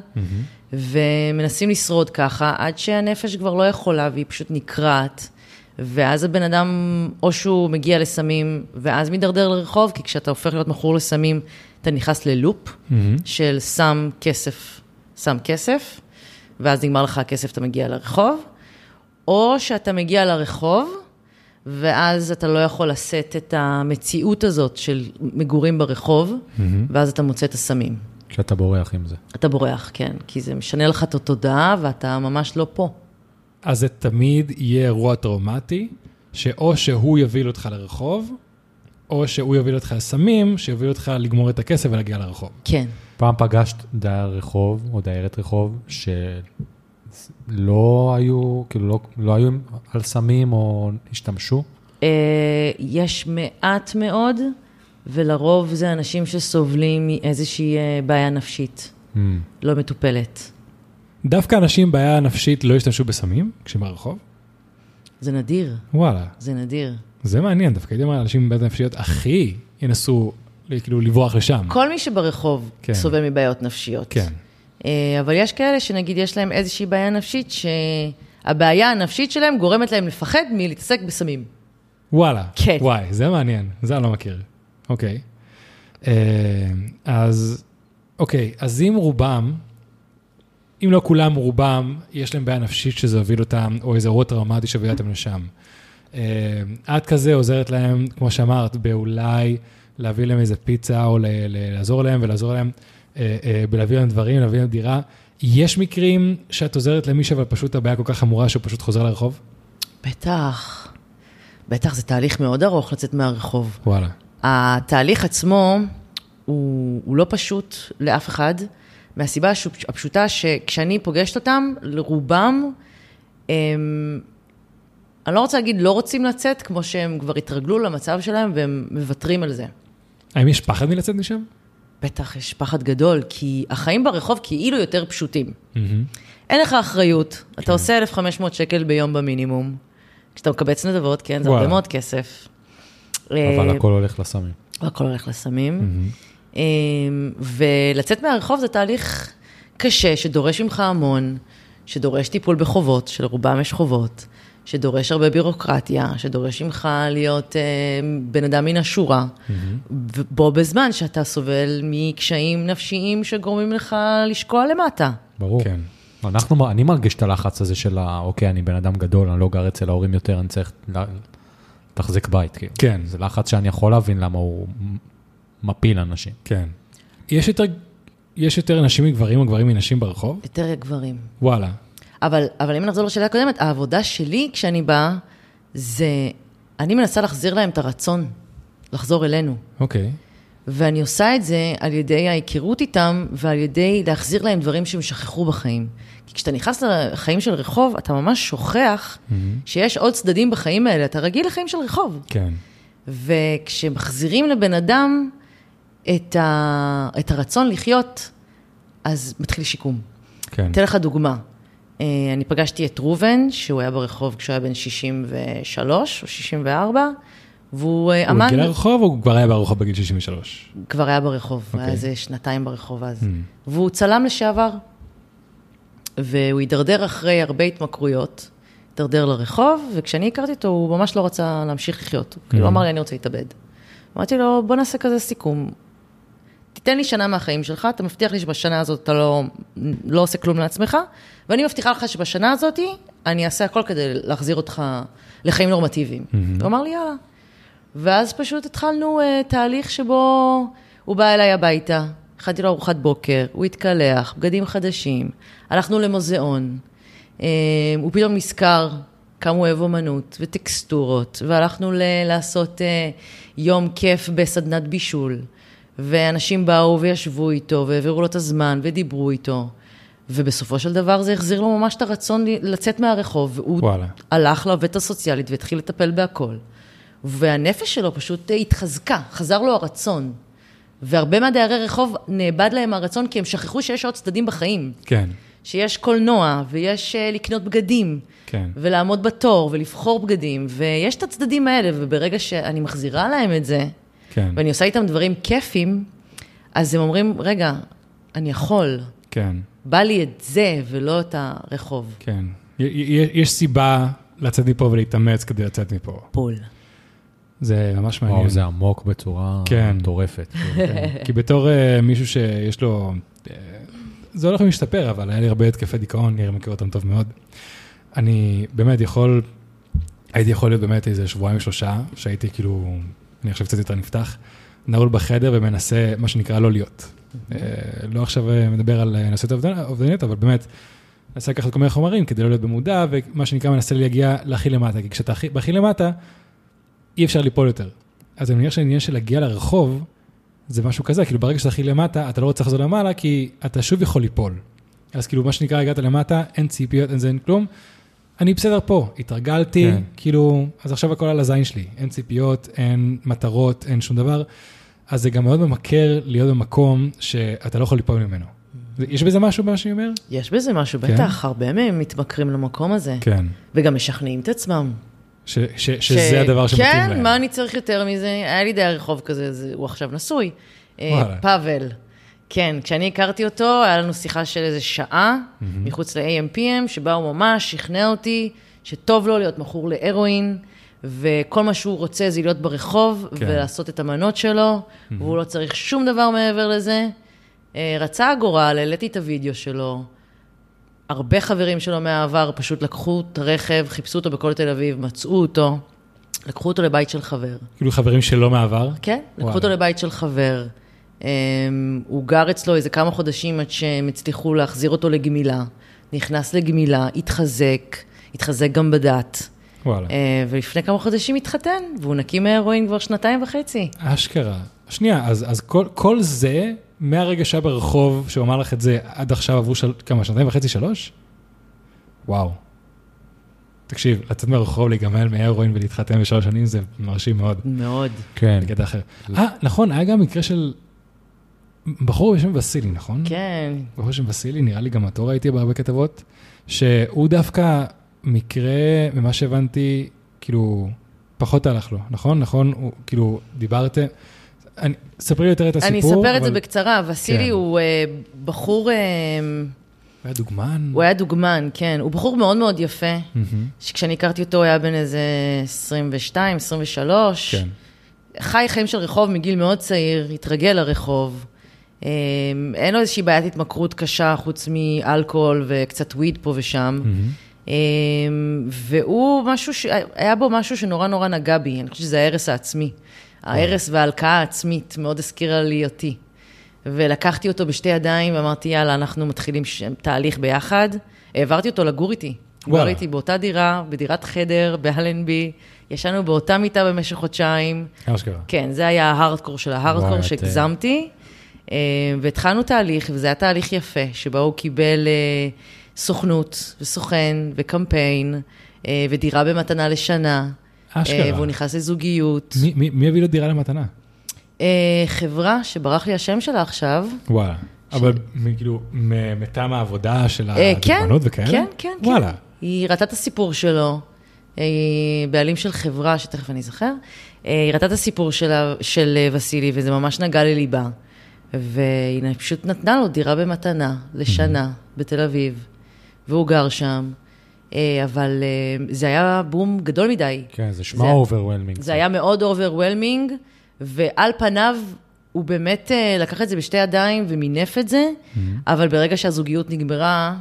ומנסים לשרוד ככה, עד שהנפש כבר לא יכולה והיא פשוט נקרעת. ואז הבן אדם, או שהוא מגיע לסמים, ואז מידרדר לרחוב, כי כשאתה הופך להיות מכור לסמים, אתה נכנס ללופ של סם כסף, סם כסף, ואז נגמר לך הכסף, אתה מגיע לרחוב, או שאתה מגיע לרחוב, ואז אתה לא יכול לשאת את המציאות הזאת של מגורים ברחוב, ואז אתה מוצא את הסמים. כשאתה בורח עם זה. אתה בורח, כן, כי זה משנה לך את התודעה, ואתה ממש לא פה. אז זה תמיד יהיה אירוע טראומטי, שאו שהוא יוביל אותך לרחוב, או שהוא יוביל אותך לסמים, שיוביל אותך לגמור את הכסף ולהגיע לרחוב. כן. פעם פגשת דייר רחוב או דיירת רחוב שלא היו, כאילו לא, לא היו על סמים או השתמשו? אה, יש מעט מאוד, ולרוב זה אנשים שסובלים מאיזושהי אה, בעיה נפשית, Mm. לא מטופלת. דווקא אנשים עם בעיה נפשית לא השתמשו בסמים כשהם ברחוב? זה נדיר, וואלה, זה נדיר. זה מעניין, דווקא הייתי אומר, אנשים עם בעיות נפשיות הכי ינסו כאילו לברוח לשם. כל מי שברחוב כן. סובל מבעיות נפשיות. כן. אה, אבל יש כאלה שנגיד יש להם איזושהי בעיה נפשית, שהבעיה הנפשית שלהם גורמת להם לפחד מלהתעסק בסמים. וואלה, כן. וואי, זה מעניין, זה אני לא מכיר. אוקיי. אה, אז, אוקיי, אז אם רובם, אם לא כולם, רובם, יש להם בעיה נפשית שזה הוביל אותם, או איזה אירוע טראומטי שהוביל אותם לשם. אה, את כזה עוזרת להם, כמו שאמרת, באולי להביא להם איזה פיצה, או לעזור להם ולעזור להם אה, אה, בלהביא להם דברים, להביא להם דירה. יש מקרים שאת עוזרת למישהו, אבל פשוט הבעיה כל כך חמורה שהוא פשוט חוזר לרחוב? בטח. בטח, זה תהליך מאוד ארוך לצאת מהרחוב. וואלה. התהליך עצמו הוא, הוא לא פשוט לאף אחד, מהסיבה הפשוטה שכשאני פוגשת אותם, לרובם, הם, אני לא רוצה להגיד לא רוצים לצאת, כמו שהם כבר התרגלו למצב שלהם והם מוותרים על זה. האם יש פחד מלצאת משם? בטח, יש פחד גדול, כי החיים ברחוב כאילו יותר פשוטים. מהמם. אין לך אחריות, כן. אתה עושה 1,500 שקל ביום במינימום. כשאתה מקבץ נדבות, כן, זה. הרבה מאוד כסף. אבל אה, הכל הולך לסמים. והכל הולך לסמים. אמ, ולצאת מהרחוב זה תהליך קשה, שדורש ממך המון, שדורש טיפול בחובות, שלרובם יש חובות, שדורש הרבה בירוקרטיה, שדורש ממך להיות אה, בן אדם מן השורה, בו בזמן שאתה סובל מקשיים נפשיים שגורמים לך לשקוע למטה. ברור. כן. אנחנו, אני מרגיש את הלחץ הזה של ה... אוקיי, אני בן אדם גדול, אני לא גר אצל ההורים יותר, אני צריך לה- לתחזק בית. כאילו. כן. זה לחץ שאני יכול להבין למה הוא מפיל אנשים. כן. יש יותר, יש יותר נשים מגברים או גברים מנשים ברחוב? יותר גברים. וואלה. אבל, אבל אם נחזור לשאלה הקודמת, העבודה שלי כשאני באה, זה, אני מנסה להחזיר להם את הרצון לחזור אלינו. אוקיי. ואני עושה את זה על ידי ההיכרות איתם ועל ידי להחזיר להם דברים שהם שכחו בחיים. כי כשאתה נכנס לחיים של רחוב, אתה ממש שוכח שיש עוד צדדים בחיים האלה. אתה רגיל לחיים של רחוב. כן. וכשמחזירים לבן אדם את, ה... את הרצון לחיות, אז מתחיל שיקום. כן. אתן לך דוגמה. אה, אני פגשתי את ראובן, שהוא היה ברחוב כשהוא היה בן 63 או 64, והוא אה, הוא אמן, הגיע לרחוב או הוא כבר היה ברחוב בגיל 63? כבר היה ברחוב, הוא היה אוקיי. איזה שנתיים ברחוב אז. Mm. והוא צלם לשעבר, והוא הידרדר אחרי הרבה התמכרויות, הידרדר לרחוב, וכשאני הכרתי אותו, הוא ממש לא רצה להמשיך לחיות. הוא כאילו Mm. אמר לי, אני רוצה להתאבד. אמרתי לו, בוא נעשה כזה סיכום. תיתן לי שנה מהחיים שלך, אתה מבטיח לי שבשנה הזאת אתה לא, לא עושה כלום לעצמך, ואני מבטיחה לך שבשנה הזאת אני אעשה הכל כדי להחזיר אותך לחיים נורמטיביים. הוא אמר לי, יאללה. ואז פשוט התחלנו uh, תהליך שבו הוא בא אליי הביתה, הכנתי לו ארוחת בוקר, הוא התקלח, בגדים חדשים, הלכנו למוזיאון, uh, הוא פתאום נזכר כמה הוא אוהב אומנות וטקסטורות, והלכנו ל- לעשות uh, יום כיף בסדנת בישול, ואנשים באו וישבו איתו, והעבירו לו את הזמן, ודיברו איתו. ובסופו של דבר זה החזיר לו ממש את הרצון לצאת מהרחוב, והוא וואלה. הלך לעובדת הסוציאלית והתחיל לטפל בהכל. והנפש שלו פשוט אה, התחזקה, חזר לו הרצון. והרבה מהדיירי רחוב נאבד להם הרצון כי הם שכחו שיש עוד צדדים בחיים. כן. שיש קולנוע, ויש אה, לקנות בגדים, כן. ולעמוד בתור, ולבחור בגדים, ויש את הצדדים האלה, וברגע שאני מחזירה להם את זה, כן. ואני עושה איתם דברים כיפים, אז הם אומרים, רגע, אני יכול, כן. בא לי את זה ולא את הרחוב. כן. יש סיבה לצאת מפה ולהתאמץ כדי לצאת מפה. פול. זה ממש מעניין. וואו, זה עמוק בצורה כן. מטורפת. כן. כי בתור אה, מישהו שיש לו, אה, זה הולך ומשתפר, אבל היה לי הרבה התקפי דיכאון, נראה מכיר אותם טוב מאוד. אני באמת יכול, הייתי יכול להיות באמת איזה שבועיים שלושה, שהייתי כאילו, אני עכשיו קצת יותר נפתח, נעול בחדר ומנסה, מה שנקרא, לא להיות. אה, לא עכשיו אה, מדבר על אה, נושא אובדניות, אבל באמת, מנסה לקחת כל מיני חומרים כדי לא להיות במודע, ומה שנקרא מנסה להגיע להכי למטה, כי כשאתה הכי- בהכי למטה, אי אפשר ליפול יותר. אז אני מניח שהעניין של להגיע לרחוב, זה משהו כזה, כאילו ברגע שאתה הכי למטה, אתה לא רוצה לחזור למעלה, כי אתה שוב יכול ליפול. אז כאילו, מה שנקרא, הגעת למטה, אין ציפיות, אין זה, אין כלום. אני בסדר פה, התרגלתי, כן. כאילו, אז עכשיו הכל על הזין שלי. אין ציפיות, אין מטרות, אין שום דבר. אז זה גם מאוד ממכר להיות במקום שאתה לא יכול ליפול ממנו. יש בזה משהו במה שאני אומר? יש בזה משהו, כן. בטח, הרבה מהם מתמכרים למקום הזה. כן. וגם משכנעים את עצמם. ש, ש, שזה ש... הדבר שמתאים כן, להם. כן, מה אני צריך יותר מזה? היה לי דייר רחוב כזה, זה, הוא עכשיו נשוי. אה, וואלה. פאבל. כן, כשאני הכרתי אותו, היה לנו שיחה של איזה שעה, מחוץ ל-AMPM, שבה הוא ממש שכנע אותי שטוב לו להיות מכור להרואין, וכל מה שהוא רוצה זה להיות ברחוב, כן. ולעשות את המנות שלו, והוא לא צריך שום דבר מעבר לזה. אה, רצה הגורל, העליתי את הוידאו שלו. הרבה חברים שלו מהעבר פשוט לקחו את הרכב, חיפשו אותו בכל תל אביב, מצאו אותו, לקחו אותו לבית של חבר. כאילו חברים שלו מהעבר? כן, לקחו. אותו לבית של חבר. Um, הוא גר אצלו איזה כמה חודשים עד שהם הצליחו להחזיר אותו לגמילה. נכנס לגמילה, התחזק, התחזק גם בדת. וואלה. אה, ולפני כמה חודשים התחתן, והוא נקי מהרואין כבר שנתיים וחצי. אשכרה. שנייה, אז, אז כל, כל זה, מהרגע שהיה ברחוב, שהוא אמר לך את זה, עד עכשיו עברו של, כמה, שנתיים וחצי, שלוש? וואו. תקשיב, לצאת מהרחוב, להיגמל מהרואין ולהתחתן בשלוש שנים, זה מרשים מאוד. מאוד. כן. בקטע אחר. אה, נכון, היה גם מקרה של בחור בשם וסילי, נכון? כן. בחור בשם וסילי, נראה לי גם אותו ראיתי בהרבה כתבות, שהוא דווקא מקרה, ממה שהבנתי, כאילו, פחות הלך לו, נכון? נכון? הוא, כאילו, דיברתם, אני, ספרי יותר את הסיפור. אני אספר את זה אבל בקצרה. וסילי כן. הוא אה, בחור, אה, הוא היה דוגמן. הוא היה דוגמן, כן. הוא בחור מאוד מאוד יפה, מהמם. שכשאני הכרתי אותו הוא היה בן איזה 22, 23. כן. חי חיים של רחוב מגיל מאוד צעיר, התרגל לרחוב. אה, אין לו איזושהי בעיית התמכרות קשה חוץ מאלכוהול וקצת וויד פה ושם. מהמם. אה, והוא משהו, ש... היה בו משהו שנורא נורא נגע בי, אני חושבת שזה ההרס העצמי. ההרס וההלקאה העצמית מאוד הזכירה לי אותי. ולקחתי אותו בשתי ידיים ואמרתי, יאללה, אנחנו מתחילים ש... תהליך ביחד. העברתי אותו לגור איתי. גר איתי באותה דירה, בדירת חדר, באלנבי. ישנו באותה מיטה במשך חודשיים. אשכרה. כן, זה היה ההארדקור של ההארדקור וואי, את, שהגזמתי. אה, והתחלנו תהליך, וזה היה תהליך יפה, שבו הוא קיבל אה, סוכנות וסוכן וקמפיין, אה, ודירה במתנה לשנה. אשכרה. והוא נכנס לזוגיות. מי, מי, מי הביא לו דירה למתנה? חברה שברח לי השם שלה עכשיו. וואלה. אבל מ- כאילו, מטעם העבודה של אה, כן, הדוגמנות וכאלה? כן, כן, כן. וואלה. היא ראתה את הסיפור שלו, בעלים של חברה, שתכף אני אזכר, היא ראתה את הסיפור שלה, של וסילי, וזה ממש נגע לליבה. והיא פשוט נתנה לו דירה במתנה לשנה בתל אביב, והוא גר שם, אה, אבל אה, זה היה בום גדול מדי. כן, זה שמע זה- overwhelming. זה היה מאוד overwhelming, ועל פניו הוא באמת אה, לקח את זה בשתי ידיים ומינף את זה, אבל ברגע שהזוגיות נגמרה,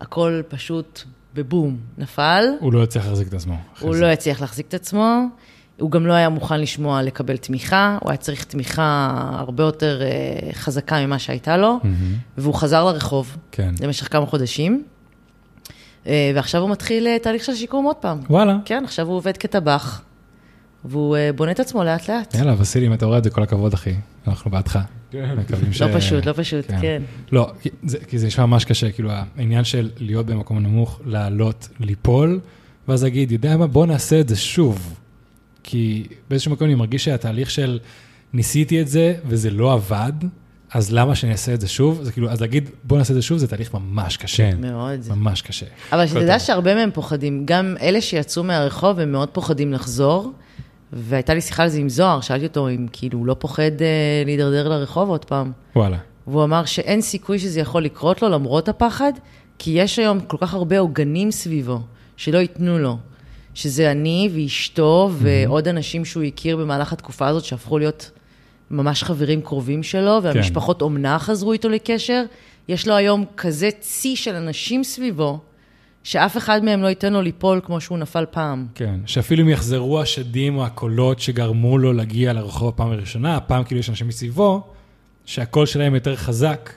הכל פשוט בבום, נפל. הוא לא הצליח להחזיק את עצמו. הוא זה. לא הצליח להחזיק את עצמו, הוא גם לא היה מוכן לשמוע לקבל תמיכה, הוא היה צריך תמיכה הרבה יותר אה, חזקה ממה שהייתה לו, מהמם. והוא חזר לרחוב כן. למשך כמה חודשים, אה, ועכשיו הוא מתחיל אה, תהליך של שיקום עוד פעם. וואלה. כן, עכשיו הוא עובד כטבח, והוא בונה את עצמו לאט-לאט. יאללה, וסילי, אם אתה רואה את זה, כל הכבוד, אחי. אנחנו בעדך. מקווים ש... לא פשוט, לא פשוט, כן. לא, כי זה, כי זה נשמע ממש קשה, כאילו העניין של להיות במקום נמוך, לעלות, ליפול, ואז להגיד, יודע מה, בוא נעשה את זה שוב. כי באיזשהו מקום אני מרגיש שהתהליך של ניסיתי את זה וזה לא עבד, אז למה שאני אעשה את זה שוב? זה כאילו, אז להגיד, בוא נעשה את זה שוב, זה תהליך ממש קשה. כן. מאוד. ממש קשה. אבל שתדע טוב. שהרבה מהם פוחדים, גם אלה שיצאו מהרחוב, הם מאוד פוחדים לחזור. והייתה לי שיחה על זה עם זוהר, שאלתי אותו אם כאילו הוא לא פוחד אה, להידרדר לרחוב עוד פעם. וואלה. והוא אמר שאין סיכוי שזה יכול לקרות לו למרות הפחד, כי יש היום כל כך הרבה עוגנים סביבו, שלא ייתנו לו. שזה אני ואשתו ועוד אנשים שהוא הכיר במהלך התקופה הזאת, שהפכו להיות ממש חברים קרובים שלו, והמשפחות אומנה חזרו איתו לקשר. יש לו היום כזה צי של אנשים סביבו, שאף אחד מהם לא ייתן לו ליפול כמו שהוא נפל פעם. כן, שאפילו אם יחזרו השדים או הקולות שגרמו לו להגיע לרחוב הפעם הראשונה, הפעם כאילו יש אנשים מסביבו, שהקול שלהם יותר חזק.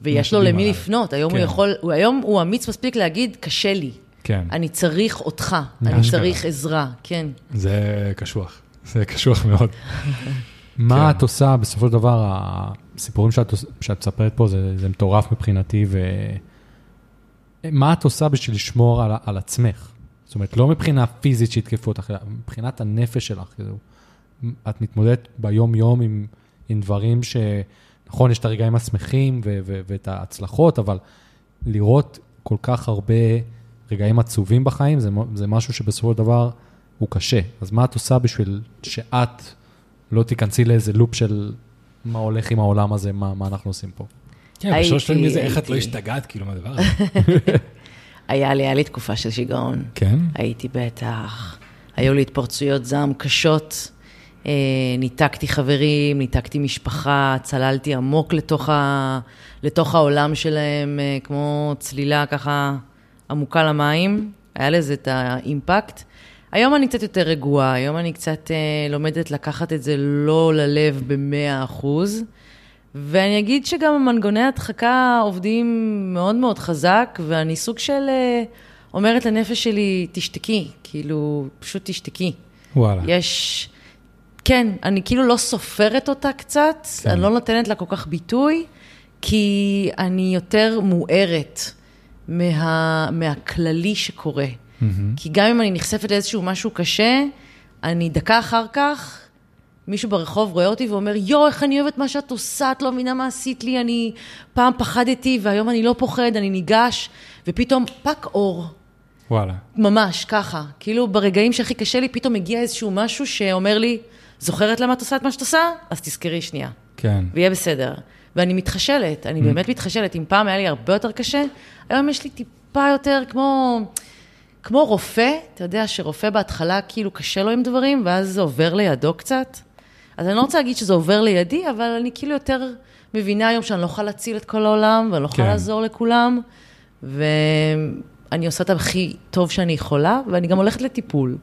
ויש לו למי הללו. לפנות, היום כן. הוא יכול, הוא, היום הוא אמיץ מספיק להגיד, קשה לי, כן, אני צריך אותך, אני. צריך עזרה, כן. זה קשוח. זה קשוח מאוד. מה כן. את עושה, בסופו של דבר, הסיפורים שאת, שאת מספרת פה, זה, זה מטורף מבחינתי, ו... מה את עושה בשביל לשמור על, על עצמך? זאת אומרת, לא מבחינה פיזית שיתקפו אותך, אלא מבחינת הנפש שלך. כאילו, את מתמודדת ביום-יום עם, עם דברים ש... נכון, יש את הרגעים השמחים ו- ו- ואת ההצלחות, אבל לראות כל כך הרבה רגעים עצובים בחיים, זה, זה משהו שבסופו של דבר הוא קשה. אז מה את עושה בשביל שאת לא תיכנסי לאיזה לופ של מה הולך עם העולם הזה, מה, מה אנחנו עושים פה? כן, הייתי- בשלוש שנים מזה, איך את לא. השתגעת כאילו מהדבר הזה? היה לי, היה לי תקופה של שיגעון. כן? הייתי בטח. היו לי התפרצויות זעם קשות. אה, ניתקתי חברים, ניתקתי משפחה, צללתי עמוק לתוך, ה... לתוך העולם שלהם, אה, כמו צלילה ככה עמוקה למים. היה לזה את האימפקט. היום אני קצת יותר רגועה, היום אני קצת אה, לומדת לקחת את זה לא ללב במאה אחוז. ואני אגיד שגם מנגוני הדחקה עובדים מאוד מאוד חזק, ואני סוג של אה, אומרת לנפש שלי, תשתקי, כאילו, פשוט תשתקי. וואלה. יש... כן, אני כאילו לא סופרת אותה קצת, כן. אני לא נותנת לה כל כך ביטוי, כי אני יותר מוארת מה, מהכללי שקורה. מהמם. כי גם אם אני נחשפת לאיזשהו משהו קשה, אני דקה אחר כך, מישהו ברחוב רואה אותי ואומר, יואו, איך אני אוהבת מה שאת עושה, את לא מבינה מה עשית לי, אני פעם פחדתי והיום אני לא פוחד, אני ניגש, ופתאום פק אור. וואלה. ממש, ככה. כאילו, ברגעים שהכי קשה לי, פתאום מגיע איזשהו משהו שאומר לי, זוכרת למה את עושה את מה שאת עושה? אז תזכרי שנייה, כן. ויהיה בסדר. ואני מתחשלת, אני באמת מתחשלת. אם פעם היה לי הרבה יותר קשה, היום יש לי טיפה יותר כמו, כמו רופא, אתה יודע שרופא בהתחלה כאילו קשה לו עם דברים, ואז זה עובר לידו קצת. אז אני לא רוצה להגיד שזה עובר לידי, אבל אני כאילו יותר מבינה היום שאני לא יכולה להציל את כל העולם, ואני לא יכולה כן. לעזור לכולם, ואני עושה את הכי טוב שאני יכולה, ואני גם הולכת לטיפול.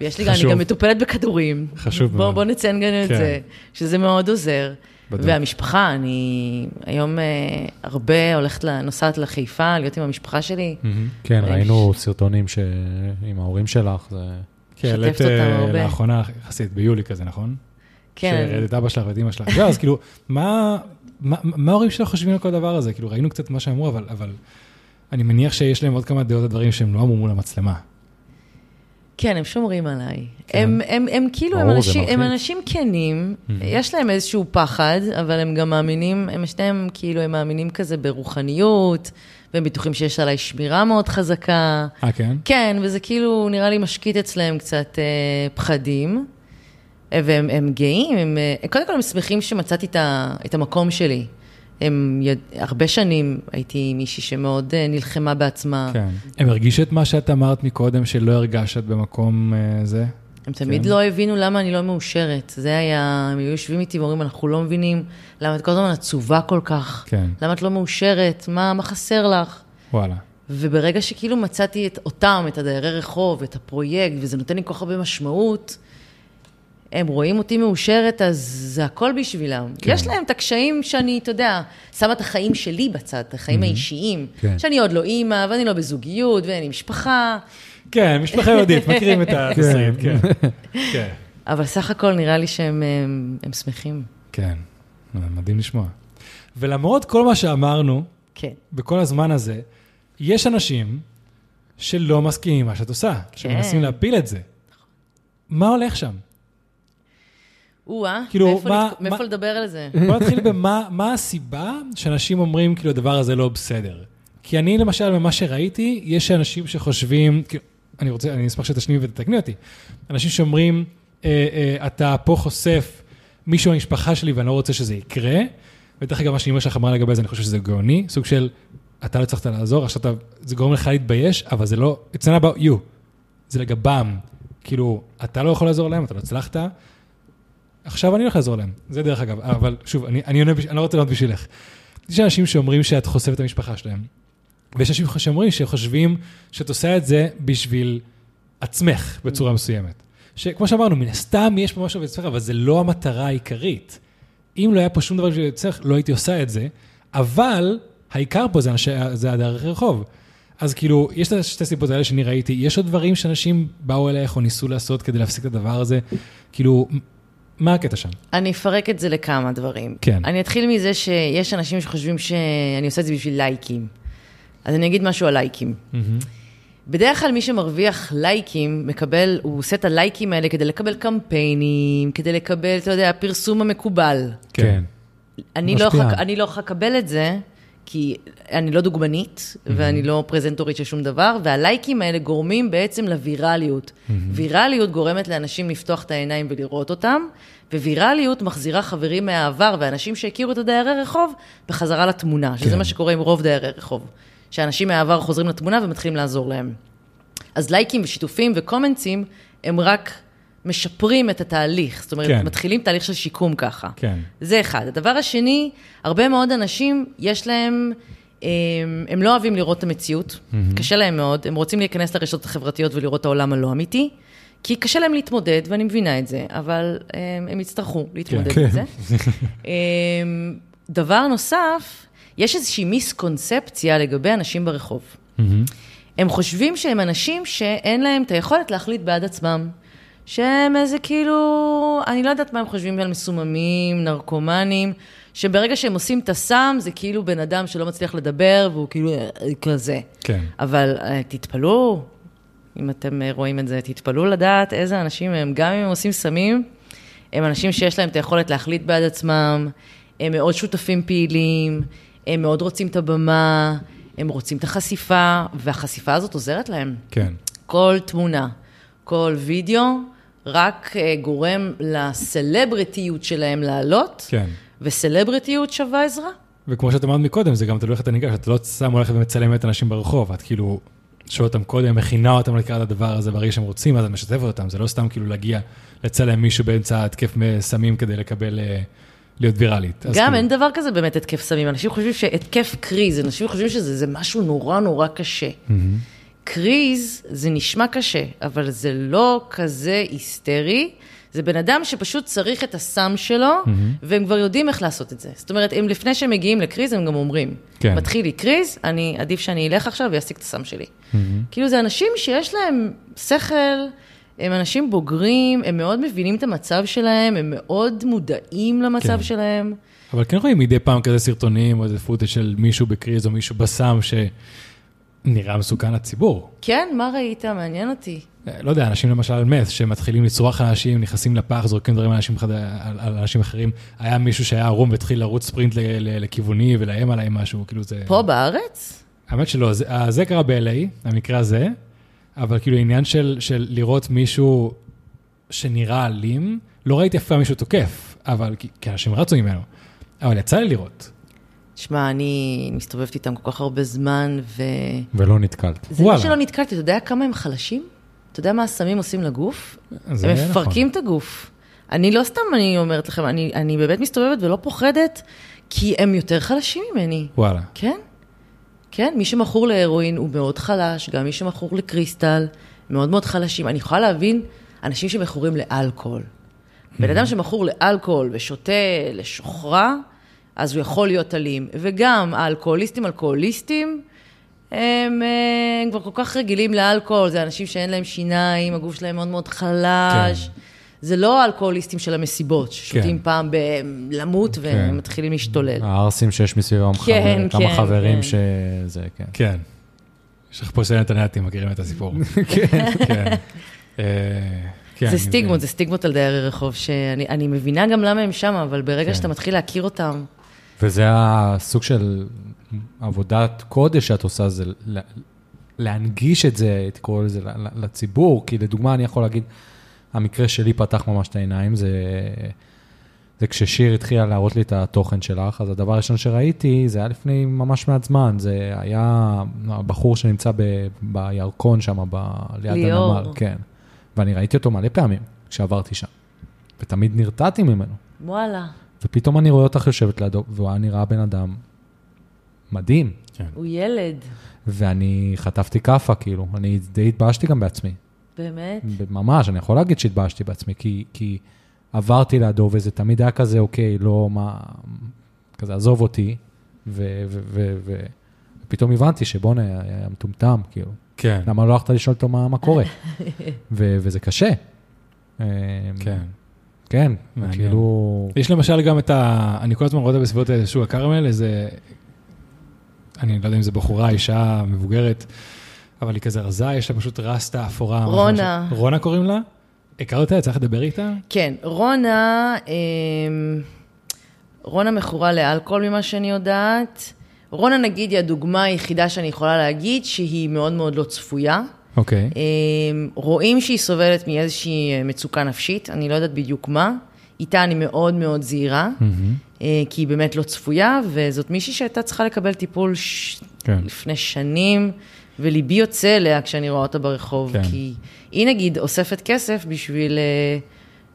ויש לי גם, אני חשוב. גם מטופלת בכדורים. חשוב בוא, מאוד. בוא נציין גם את כן. זה, שזה מאוד עוזר. בדיוק. והמשפחה, אני היום אה, הרבה הולכת, נוסעת לחיפה, להיות עם המשפחה שלי. מהמם. כן, יש. ראינו סרטונים ש- עם ההורים שלך, זה... כן, העלית אה. לאחרונה, יחסית, ביולי כזה, נכון? כן, שהראית את אבא שלך ואת אמא שלך. זהו, אז כאילו, מה מה- מה ההורים שלך חושבים על כל הדבר הזה? כאילו, ראינו קצת מה שאמרו, אבל- אבל אני מניח שיש להם עוד כמה דעות על דברים שהם לא אמרו מול המצלמה. כן, הם שומרים עליי. כן. הם, הם, הם כאילו, הם ברור, זה אנשים, הם. אנשים כנים, יש להם איזשהו פחד, אבל הם גם מאמינים, הם שניהם כאילו, הם מאמינים כזה ברוחניות, והם בטוחים שיש עליי שמירה מאוד חזקה. אה, כן? כן, וזה כאילו נראה לי משקיט אצלם קצת אה, פחדים, אה, והם הם גאים, הם, אה, קודם כל הם שמחים שמצאתי את, ה, את המקום שלי. הם, יד, הרבה שנים הייתי מישהי שמאוד אה, נלחמה בעצמה. כן. הם הרגישו את מה שאת אמרת מקודם, שלא הרגשת במקום אה, זה? הם תמיד כן. לא הבינו למה אני לא מאושרת. זה היה, הם היו יושבים איתי ואומרים, אנחנו לא מבינים למה את כל הזמן עצובה כל כך. כן. למה את לא מאושרת? מה, מה חסר לך? וואלה. וברגע שכאילו מצאתי את אותם, את הדיירי רחוב, את הפרויקט, וזה נותן לי כל כך הרבה משמעות, הם רואים אותי מאושרת, אז זה הכל בשבילם. כן. כן. יש להם את הקשיים שאני, אתה יודע, שמה את החיים שלי בצד, את החיים האישיים. כן. שאני עוד לא אימא, ואני לא בזוגיות, ואין לי משפחה, כן, משפחה יהודית, מכירים את התסריט, כן. כן. אבל סך הכל נראה לי שהם הם, הם שמחים. כן, מדהים לשמוע. ולמרות כל מה שאמרנו, כן. בכל הזמן הזה, יש אנשים שלא מסכימים עם מה שאת עושה, שמנסים להפיל את זה. מה הולך שם? או-אה, כאילו, מאיפה, מה- לת- מאיפה מה- לדבר על זה? בוא נתחיל במה מה הסיבה שאנשים אומרים, כאילו, הדבר הזה לא בסדר. כי אני, למשל, ממה שראיתי, יש אנשים שחושבים, כאילו, אני רוצה, אני אשמח שתשלימי ותתקני אותי. אנשים שאומרים, אה, אה, אתה פה חושף מישהו מהמשפחה שלי ואני לא רוצה שזה יקרה, ודרך אגב, מה שאימא שלך אמרה לגבי זה, אני חושב שזה גאוני, סוג של, אתה לא הצלחת לעזור, עכשיו אתה, זה גורם לך להתבייש, אבל זה לא, it's not about you, זה לגבם. כאילו, אתה לא יכול לעזור להם, אתה לא הצלחת, עכשיו אני הולך לעזור להם. זה דרך אגב, אבל שוב, אני, אני, עונה, אני לא רוצה לענות בשבילך. יש אנשים שאומרים שאת חושפת את המשפחה שלהם, ויש אנשים שאומרים שחושבים שאת עושה את זה בשביל עצמך בצורה מסוימת. שכמו שאמרנו, מן הסתם יש פה משהו בעצמך, אבל זה לא המטרה העיקרית. אם לא היה פה שום דבר בשביל עצמך, לא הייתי עושה את זה, אבל העיקר פה זה, אנשי, זה הדרך רחוב. אז כאילו, יש את שתי הסיבות האלה שאני ראיתי, יש עוד דברים שאנשים באו אלייך או ניסו לעשות כדי להפסיק את הדבר הזה, כאילו, מה הקטע שם? אני אפרק את זה לכמה דברים. כן. אני אתחיל מזה שיש אנשים שחושבים שאני עושה את זה בשביל לייקים. אז אני אגיד משהו על לייקים. בדרך כלל מי שמרוויח לייקים, מקבל, הוא עושה את הלייקים האלה כדי לקבל קמפיינים, כדי לקבל, אתה יודע, הפרסום המקובל. כן. אני לא, משפיען. יכולה- אני לא לקבל את זה, כי אני לא דוגמנית, ואני לא פרזנטורית של שום דבר, והלייקים האלה גורמים בעצם לווירליות. וירליות גורמת לאנשים לפתוח את העיניים ולראות אותם, ווירליות מחזירה חברים מהעבר ואנשים שהכירו את הדיירי רחוב בחזרה לתמונה, שזה כן. מה שקורה עם רוב דיירי רחוב. שאנשים מהעבר חוזרים לתמונה ומתחילים לעזור להם. אז לייקים ושיתופים וקומנטים הם רק משפרים את התהליך. זאת אומרת, כן. כן. מתחילים תהליך של שיקום ככה. כן. זה אחד. הדבר השני, הרבה מאוד אנשים, יש להם, הם, הם לא אוהבים לראות את המציאות, mm-hmm. קשה להם מאוד, הם רוצים להיכנס לרשתות החברתיות ולראות את העולם הלא אמיתי, כי קשה להם להתמודד, ואני מבינה את זה, אבל הם, הם יצטרכו להתמודד כן. עם זה. אמ, דבר נוסף, יש איזושהי מיסקונספציה לגבי אנשים ברחוב. מהמם. הם חושבים שהם אנשים שאין להם את היכולת להחליט בעד עצמם. שהם איזה כאילו, אני לא יודעת מה הם חושבים על מסוממים, נרקומנים, שברגע שהם עושים את הסם, זה כאילו בן אדם שלא מצליח לדבר, והוא כאילו אה, כזה. כן. אבל אה, תתפלאו, אם אתם אה, רואים את זה, תתפלאו לדעת איזה אנשים הם, גם אם הם עושים סמים, הם אנשים שיש להם את היכולת להחליט בעד עצמם, הם מאוד שותפים פעילים, הם מאוד רוצים את הבמה, הם רוצים את החשיפה, והחשיפה הזאת עוזרת להם. כן. כל תמונה, כל וידאו, רק אה, גורם לסלבריטיות שלהם לעלות, כן. וסלבריטיות שווה עזרה. וכמו שאת אמרת מקודם, זה גם תלוי איך אתה ניגש, אתה לא סתם הולכת ומצלמת אנשים ברחוב, את כאילו שואלת אותם קודם, מכינה אותם לקראת הדבר הזה ברגע שהם רוצים, אז את משתפת אותם, זה לא סתם כאילו להגיע לצלם מישהו באמצע התקף סמים כדי לקבל, אה, להיות ויראלית. גם כאילו, אין דבר כזה באמת התקף סמים, אנשים חושבים שהתקף קריז, אנשים חושבים שזה זה משהו נורא נורא קשה. קריז זה נשמע קשה, אבל זה לא כזה היסטרי. זה בן אדם שפשוט צריך את הסם שלו, והם כבר יודעים איך לעשות את זה. זאת אומרת, הם לפני שהם מגיעים לקריז, הם גם אומרים, כן. מתחיל לי קריז, אני, עדיף שאני אלך עכשיו ואשיג את הסם שלי. כאילו, זה אנשים שיש להם שכל, הם אנשים בוגרים, הם מאוד מבינים את המצב שלהם, הם מאוד מודעים למצב כן. שלהם. אבל כן רואים מדי פעם כזה סרטונים, או איזה פוטה של מישהו בקריז או מישהו בסם, שנראה מסוכן לציבור. כן, מה ראית? מעניין אותי. אה, לא יודע, אנשים למשל על מס, שמתחילים לצרוח על אנשים, נכנסים לפח, זורקים דברים על אנשים. על, על אנשים אחרים. היה מישהו שהיה ערום והתחיל לרוץ ספרינט ל, ל, לכיווני ולאיים עליהם משהו, כאילו זה... פה בארץ? האמת שלא, זה, זה קרה ב-LA, המקרה הזה, אבל כאילו עניין של, של לראות מישהו שנראה אלים, לא ראיתי אף פעם מישהו תוקף, אבל כי, כי אנשים רצו ממנו, אבל יצא לי לראות. תשמע, אני מסתובבת איתם כל כך הרבה זמן, ו... ולא נתקלת. זה לא וואלה. שלא נתקלתי, אתה יודע כמה הם חלשים? אתה יודע מה הסמים עושים לגוף? הם נכון. מפרקים את הגוף. אני לא סתם, אני אומרת לכם, אני, אני באמת מסתובבת ולא פוחדת, כי הם יותר חלשים ממני. וואלה. כן, כן, מי שמכור להרואין הוא מאוד חלש, גם מי שמכור לקריסטל, מאוד מאוד חלשים. אני יכולה להבין אנשים שמכורים לאלכוהול. בן אדם שמכור לאלכוהול ושותה לשוכרה, אז הוא יכול להיות אלים. וגם האלכוהוליסטים, אלכוהוליסטים, הם, אה, הם כבר כל כך רגילים לאלכוהול, זה אנשים שאין להם שיניים, הגוף שלהם מאוד מאוד חלש. כן. זה לא האלכוהוליסטים של המסיבות, ששותים כן. פעם למות ומתחילים להשתולל. הערסים שיש מסביבם, כן, כמה כן, חברים כן. שזה, כן. כן. יש לך פה סנט הנאטים, מכירים את הסיפור. כן. כן. אה, כן, זה סטיגמות. זה סטיגמות על דיירי רחוב, שאני אני מבינה גם למה הם שם, אבל ברגע כן. שאתה מתחיל להכיר אותם, וזה הסוג של עבודת קודש שאת עושה, זה להנגיש את זה, תקראו לזה, ל- ל- לציבור. כי לדוגמה, אני יכול להגיד, המקרה שלי פתח ממש את העיניים, זה, זה כששיר התחילה להראות לי את התוכן שלך, אז הדבר הראשון שראיתי, זה היה לפני ממש מעט זמן, זה היה הבחור שנמצא ב, בירקון שם, ב, ליד ליאור. הנמל, כן. ואני ראיתי אותו מלא פעמים כשעברתי שם, ותמיד נרתעתי ממנו. וואלה, ופתאום אני רואה אותך יושבת לידו, והוא היה נראה בן אדם מדהים. כן. הוא ילד, ואני חטפתי כאפה, כאילו, אני די התבאשתי גם בעצמי. באמת. ממש, אני יכול להגיד שהתבאשתי בעצמי, כי, כי עברתי לידו, וזה תמיד היה כזה, אוקיי, לא, מה, כזה, עזוב אותי, ו, ו, ו, ו, ופתאום הבנתי שבואנה, היה מטומטם, כאילו. כן. למה לא הלכת לשאול אותו מה, מה קורה? ו, וזה קשה. אמ, כן. כן. כאילו... יש למשל גם את ה... אני כל הזמן רואה בסביבות שוק הכרמל, איזה... אני לא יודע אם זה בחורה, אישה מבוגרת, אבל היא כזה רזה, יש לה פשוט רסטה אפורה. רונה. משהו- רונה קוראים לה? הכרת אותה? צריך לדבר איתה? כן, רונה, אמ, רונה מכורה לאלכוהול ממה שאני יודעת. רונה, נגיד, היא הדוגמה היחידה שאני יכולה להגיד שהיא מאוד מאוד לא צפויה. אוקיי. אמ, רואים שהיא סובלת מאיזושהי אה, מצוקה נפשית, אני לא יודעת בדיוק מה. איתה אני מאוד מאוד זהירה. אה, כי היא באמת לא צפויה, וזאת מישהי שהייתה צריכה לקבל טיפול ש... כן. לפני שנים, וליבי יוצא אליה כשאני רואה אותה ברחוב, כן. כי היא נגיד אוספת כסף בשביל אה,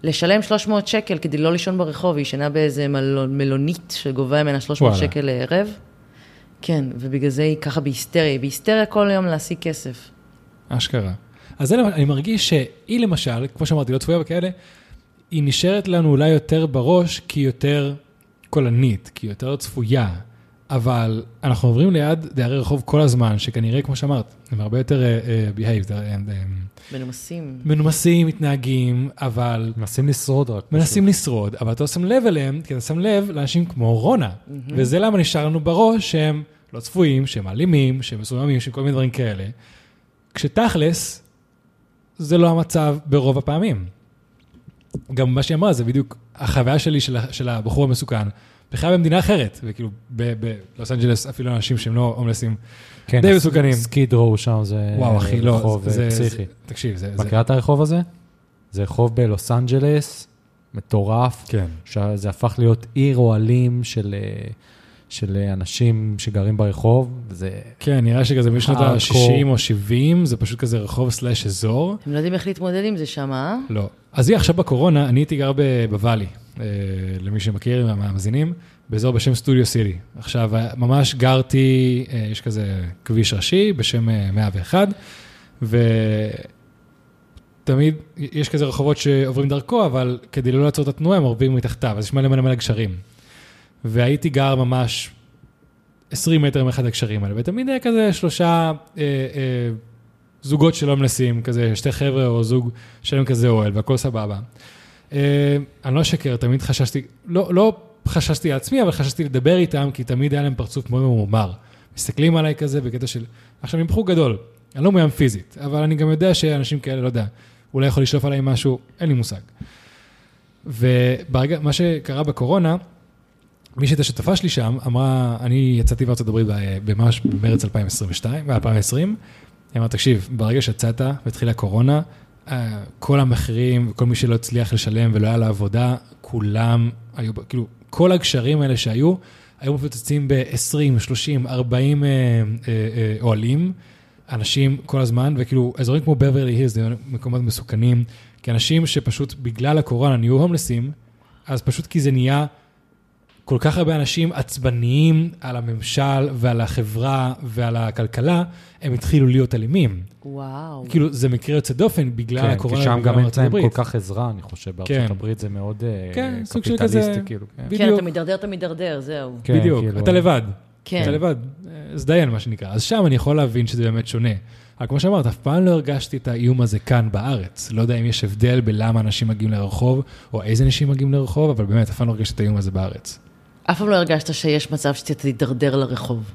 לשלם 300 שקל כדי לא לישון ברחוב, היא ישנה באיזה מלון, מלונית שגובה ממנה 300 וואלה. שקל לערב. כן, ובגלל זה היא ככה בהיסטריה, היא בהיסטריה כל היום להשיג כסף. אשכרה. אז זה, אני מרגיש שהיא למשל, כמו שאמרתי, לא צפויה וכאלה, היא נשארת לנו אולי יותר בראש כי היא יותר קולנית, כי היא יותר צפויה. אבל אנחנו עוברים ליד דיירי רחוב כל הזמן, שכנראה, כמו שאמרת, הם הרבה יותר uh, behaved, הם, הם מנומסים. מנומסים, מתנהגים, אבל מנסים לשרוד רק. מנסים לשרוד, אבל אתה לא שם לב אליהם, כי אתה שם לב לאנשים כמו רונה. וזה למה נשאר לנו בראש שהם לא צפויים, שהם אלימים, שהם מסוממים, שהם כל מיני דברים כאלה. כשתכלס, זה לא המצב ברוב הפעמים. גם מה שהיא אמרה, זה בדיוק החוויה שלי של, של הבחור המסוכן. בכלל במדינה אחרת, וכאילו ב- בלוס אנג'לס אפילו אנשים שהם לא הומלסים, כן, די מסוכנים. סקיד רו שם זה וואו אחי, לא, רחוב זה, אה, זה, פסיכי. תקשיב, זה, זה, מכירה את הרחוב הזה? זה רחוב בלוס אנג'לס, מטורף, כן, שזה הפך להיות עיר אוהלים של, אה, של אה, אנשים שגרים ברחוב, זה... כן, נראה שכזה משנות הארדקור. ה-60 או 70, זה פשוט כזה רחוב slash אזור. הם לא יודעים איך להתמודד עם זה שם, אה? לא. אז היא עכשיו בקורונה, אני הייתי גר בוואלי, אה, למי שמכיר, מהמאזינים, באזור בשם סטודיו סיטי. עכשיו, אה, ממש גרתי, אה, יש כזה כביש ראשי בשם אה, 101, ותמיד יש כזה רחובות שעוברים דרכו, אבל כדי לא לעצור את התנועה, הם עוברים מתחתיו, אז יש מלא מלא מלא גשרים. והייתי גר ממש 20 מטר מאחד הגשרים האלה, ותמיד היה כזה שלושה אה, אה, זוגות שלא מנסים, כזה שתי חבר'ה או זוג שלם כזה אוהל, והכל סבבה. אה, אני לא אשקר, תמיד חששתי, לא, לא חששתי לעצמי, אבל חששתי לדבר איתם, כי תמיד היה להם פרצוף מאוד ממורמר. מסתכלים עליי כזה בקטע של, עכשיו הם בחור גדול, אני לא מאוים פיזית, אבל אני גם יודע שאנשים כאלה, לא יודע, אולי יכול לשלוף עליי משהו, אין לי מושג. וברגע, מה שקרה בקורונה, מי שהייתה שותפה שלי שם, אמרה, אני יצאתי בארצות הברית במרץ 2022, ב-2020, היא אמרה, תקשיב, ברגע שיצאת והתחילה הקורונה, אה, כל המחירים, כל מי שלא הצליח לשלם ולא היה לעבודה, כולם היו, כאילו, כל הגשרים האלה שהיו, היו מפוצצים ב-20, 30, 40 אה, אה, אה, אוהלים, אנשים כל הזמן, וכאילו, אזורים כמו בברלי הירס, זה מקומות מסוכנים, כי אנשים שפשוט בגלל הקורונה נהיו הומלסים, אז פשוט כי זה נהיה כל כך הרבה אנשים עצבניים על הממשל ועל החברה ועל הכלכלה, הם התחילו להיות אלימים. וואו. כאילו, זה מקרה יוצא דופן בגלל כן, הקורונה כי שם גם אין להם. כל כך עזרה, אני חושב, בארצות כן. הברית זה מאוד אה, כן, סוג של קפיטליסטי, כזה- כאילו. כן. כן, בדיוק. אתה מידרדר, אתה מידרדר, זהו. כן, בדיוק, כאילו- אתה לבד. כן. אתה לבד, אז דיין מה שנקרא. אז שם אני יכול להבין שזה באמת שונה. רק כמו שאמרת, אף פעם לא הרגשתי את האיום הזה כאן בארץ. לא יודע אם יש הבדל בלמה אנשים מגיעים לרחוב, או איזה אנשים מגיעים לרחוב, אבל באמת, אף פעם לא הרגשתי את האיום הזה בארץ. אף פעם לא הרגשת שיש מצב שאתה תידרדר לרחוב.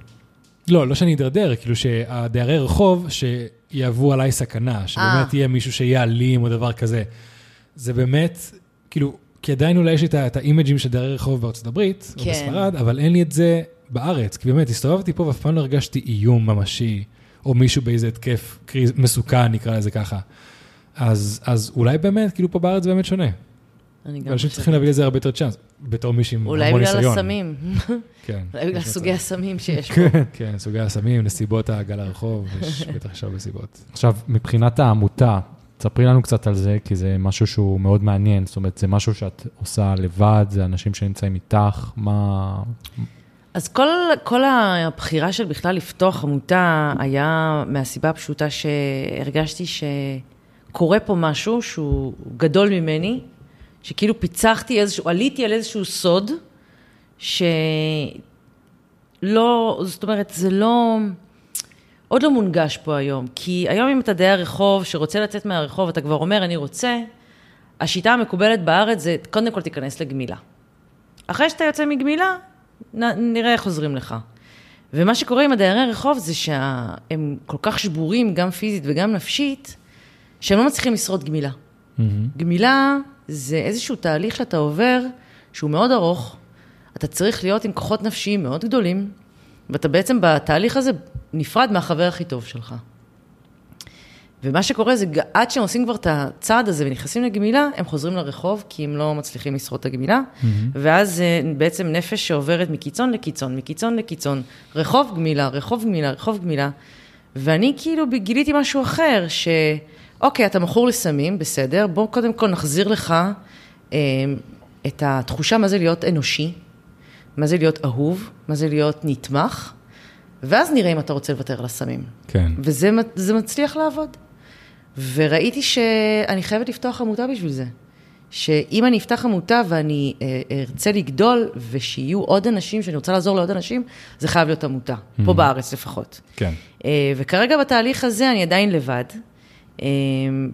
לא, לא שאני אדרדר, כאילו שהדיירי רחוב שיהוו עליי סכנה, שבאמת אה. יהיה מישהו שיהיה אלים או דבר כזה. זה באמת, כאילו, כי עדיין אולי יש לי את האימג'ים של דיירי רחוב בארצות הברית, או כן. בספרד, אבל אין לי את זה בארץ, כי באמת, הסתובבתי פה ואף פעם לא הרגשתי איום ממשי, או מישהו באיזה התקף קריז, מסוכן, נקרא לזה ככה. אז, אז אולי באמת, כאילו פה בארץ באמת שונה. אני גם חושבת. צריכים להביא לזה הרבה יותר צ'אנס, בתור מישהו עם אולי המון בגלל ניסיון. הסמים. כן. אולי בגלל סוגי. הסמים שיש פה. כן. כן, סוגי הסמים, נסיבות ההגעה לרחוב, יש בטח יש הרבה סיבות. עכשיו, מבחינת העמותה, תספרי לנו קצת על זה, כי זה משהו שהוא מאוד מעניין. זאת אומרת, זה משהו שאת עושה לבד, זה אנשים שנמצאים איתך, מה... אז כל, כל הבחירה של בכלל לפתוח עמותה היה מהסיבה הפשוטה שהרגשתי שקורה פה משהו שהוא גדול ממני, שכאילו פיצחתי איזשהו, עליתי על איזשהו סוד, שלא, זאת אומרת, זה לא, עוד לא מונגש פה היום. כי היום אם אתה דייר רחוב שרוצה לצאת מהרחוב, אתה כבר אומר, אני רוצה, השיטה המקובלת בארץ זה, קודם כל תיכנס לגמילה. אחרי שאתה יוצא מגמילה, נ, נראה איך עוזרים לך. ומה שקורה עם הדיירי רחוב זה שהם כל כך שבורים, גם פיזית וגם נפשית, שהם לא מצליחים לשרוד גמילה. גמילה זה איזשהו תהליך שאתה עובר, שהוא מאוד ארוך, אתה צריך להיות עם כוחות נפשיים מאוד גדולים, ואתה בעצם בתהליך הזה נפרד מהחבר הכי טוב שלך. ומה שקורה זה, עד שהם עושים כבר את הצעד הזה ונכנסים לגמילה, הם חוזרים לרחוב, כי הם לא מצליחים לשרוד את הגמילה, ואז זה בעצם נפש שעוברת מקיצון לקיצון, מקיצון לקיצון, רחוב גמילה, רחוב גמילה, רחוב גמילה, ואני כאילו גיליתי משהו אחר, שאוקיי, אתה מכור לסמים, בסדר, בוא קודם כל נחזיר לך אה, את התחושה מה זה להיות אנושי, מה זה להיות אהוב, מה זה להיות נתמך, ואז נראה אם אתה רוצה לוותר על הסמים. כן. וזה זה מצליח לעבוד. וראיתי שאני חייבת לפתוח עמותה בשביל זה. שאם אני אפתח עמותה ואני אה, ארצה לגדול, ושיהיו עוד אנשים, שאני רוצה לעזור לעוד אנשים, זה חייב להיות עמותה, פה בארץ לפחות. כן. אה, וכרגע בתהליך הזה אני עדיין לבד. אה,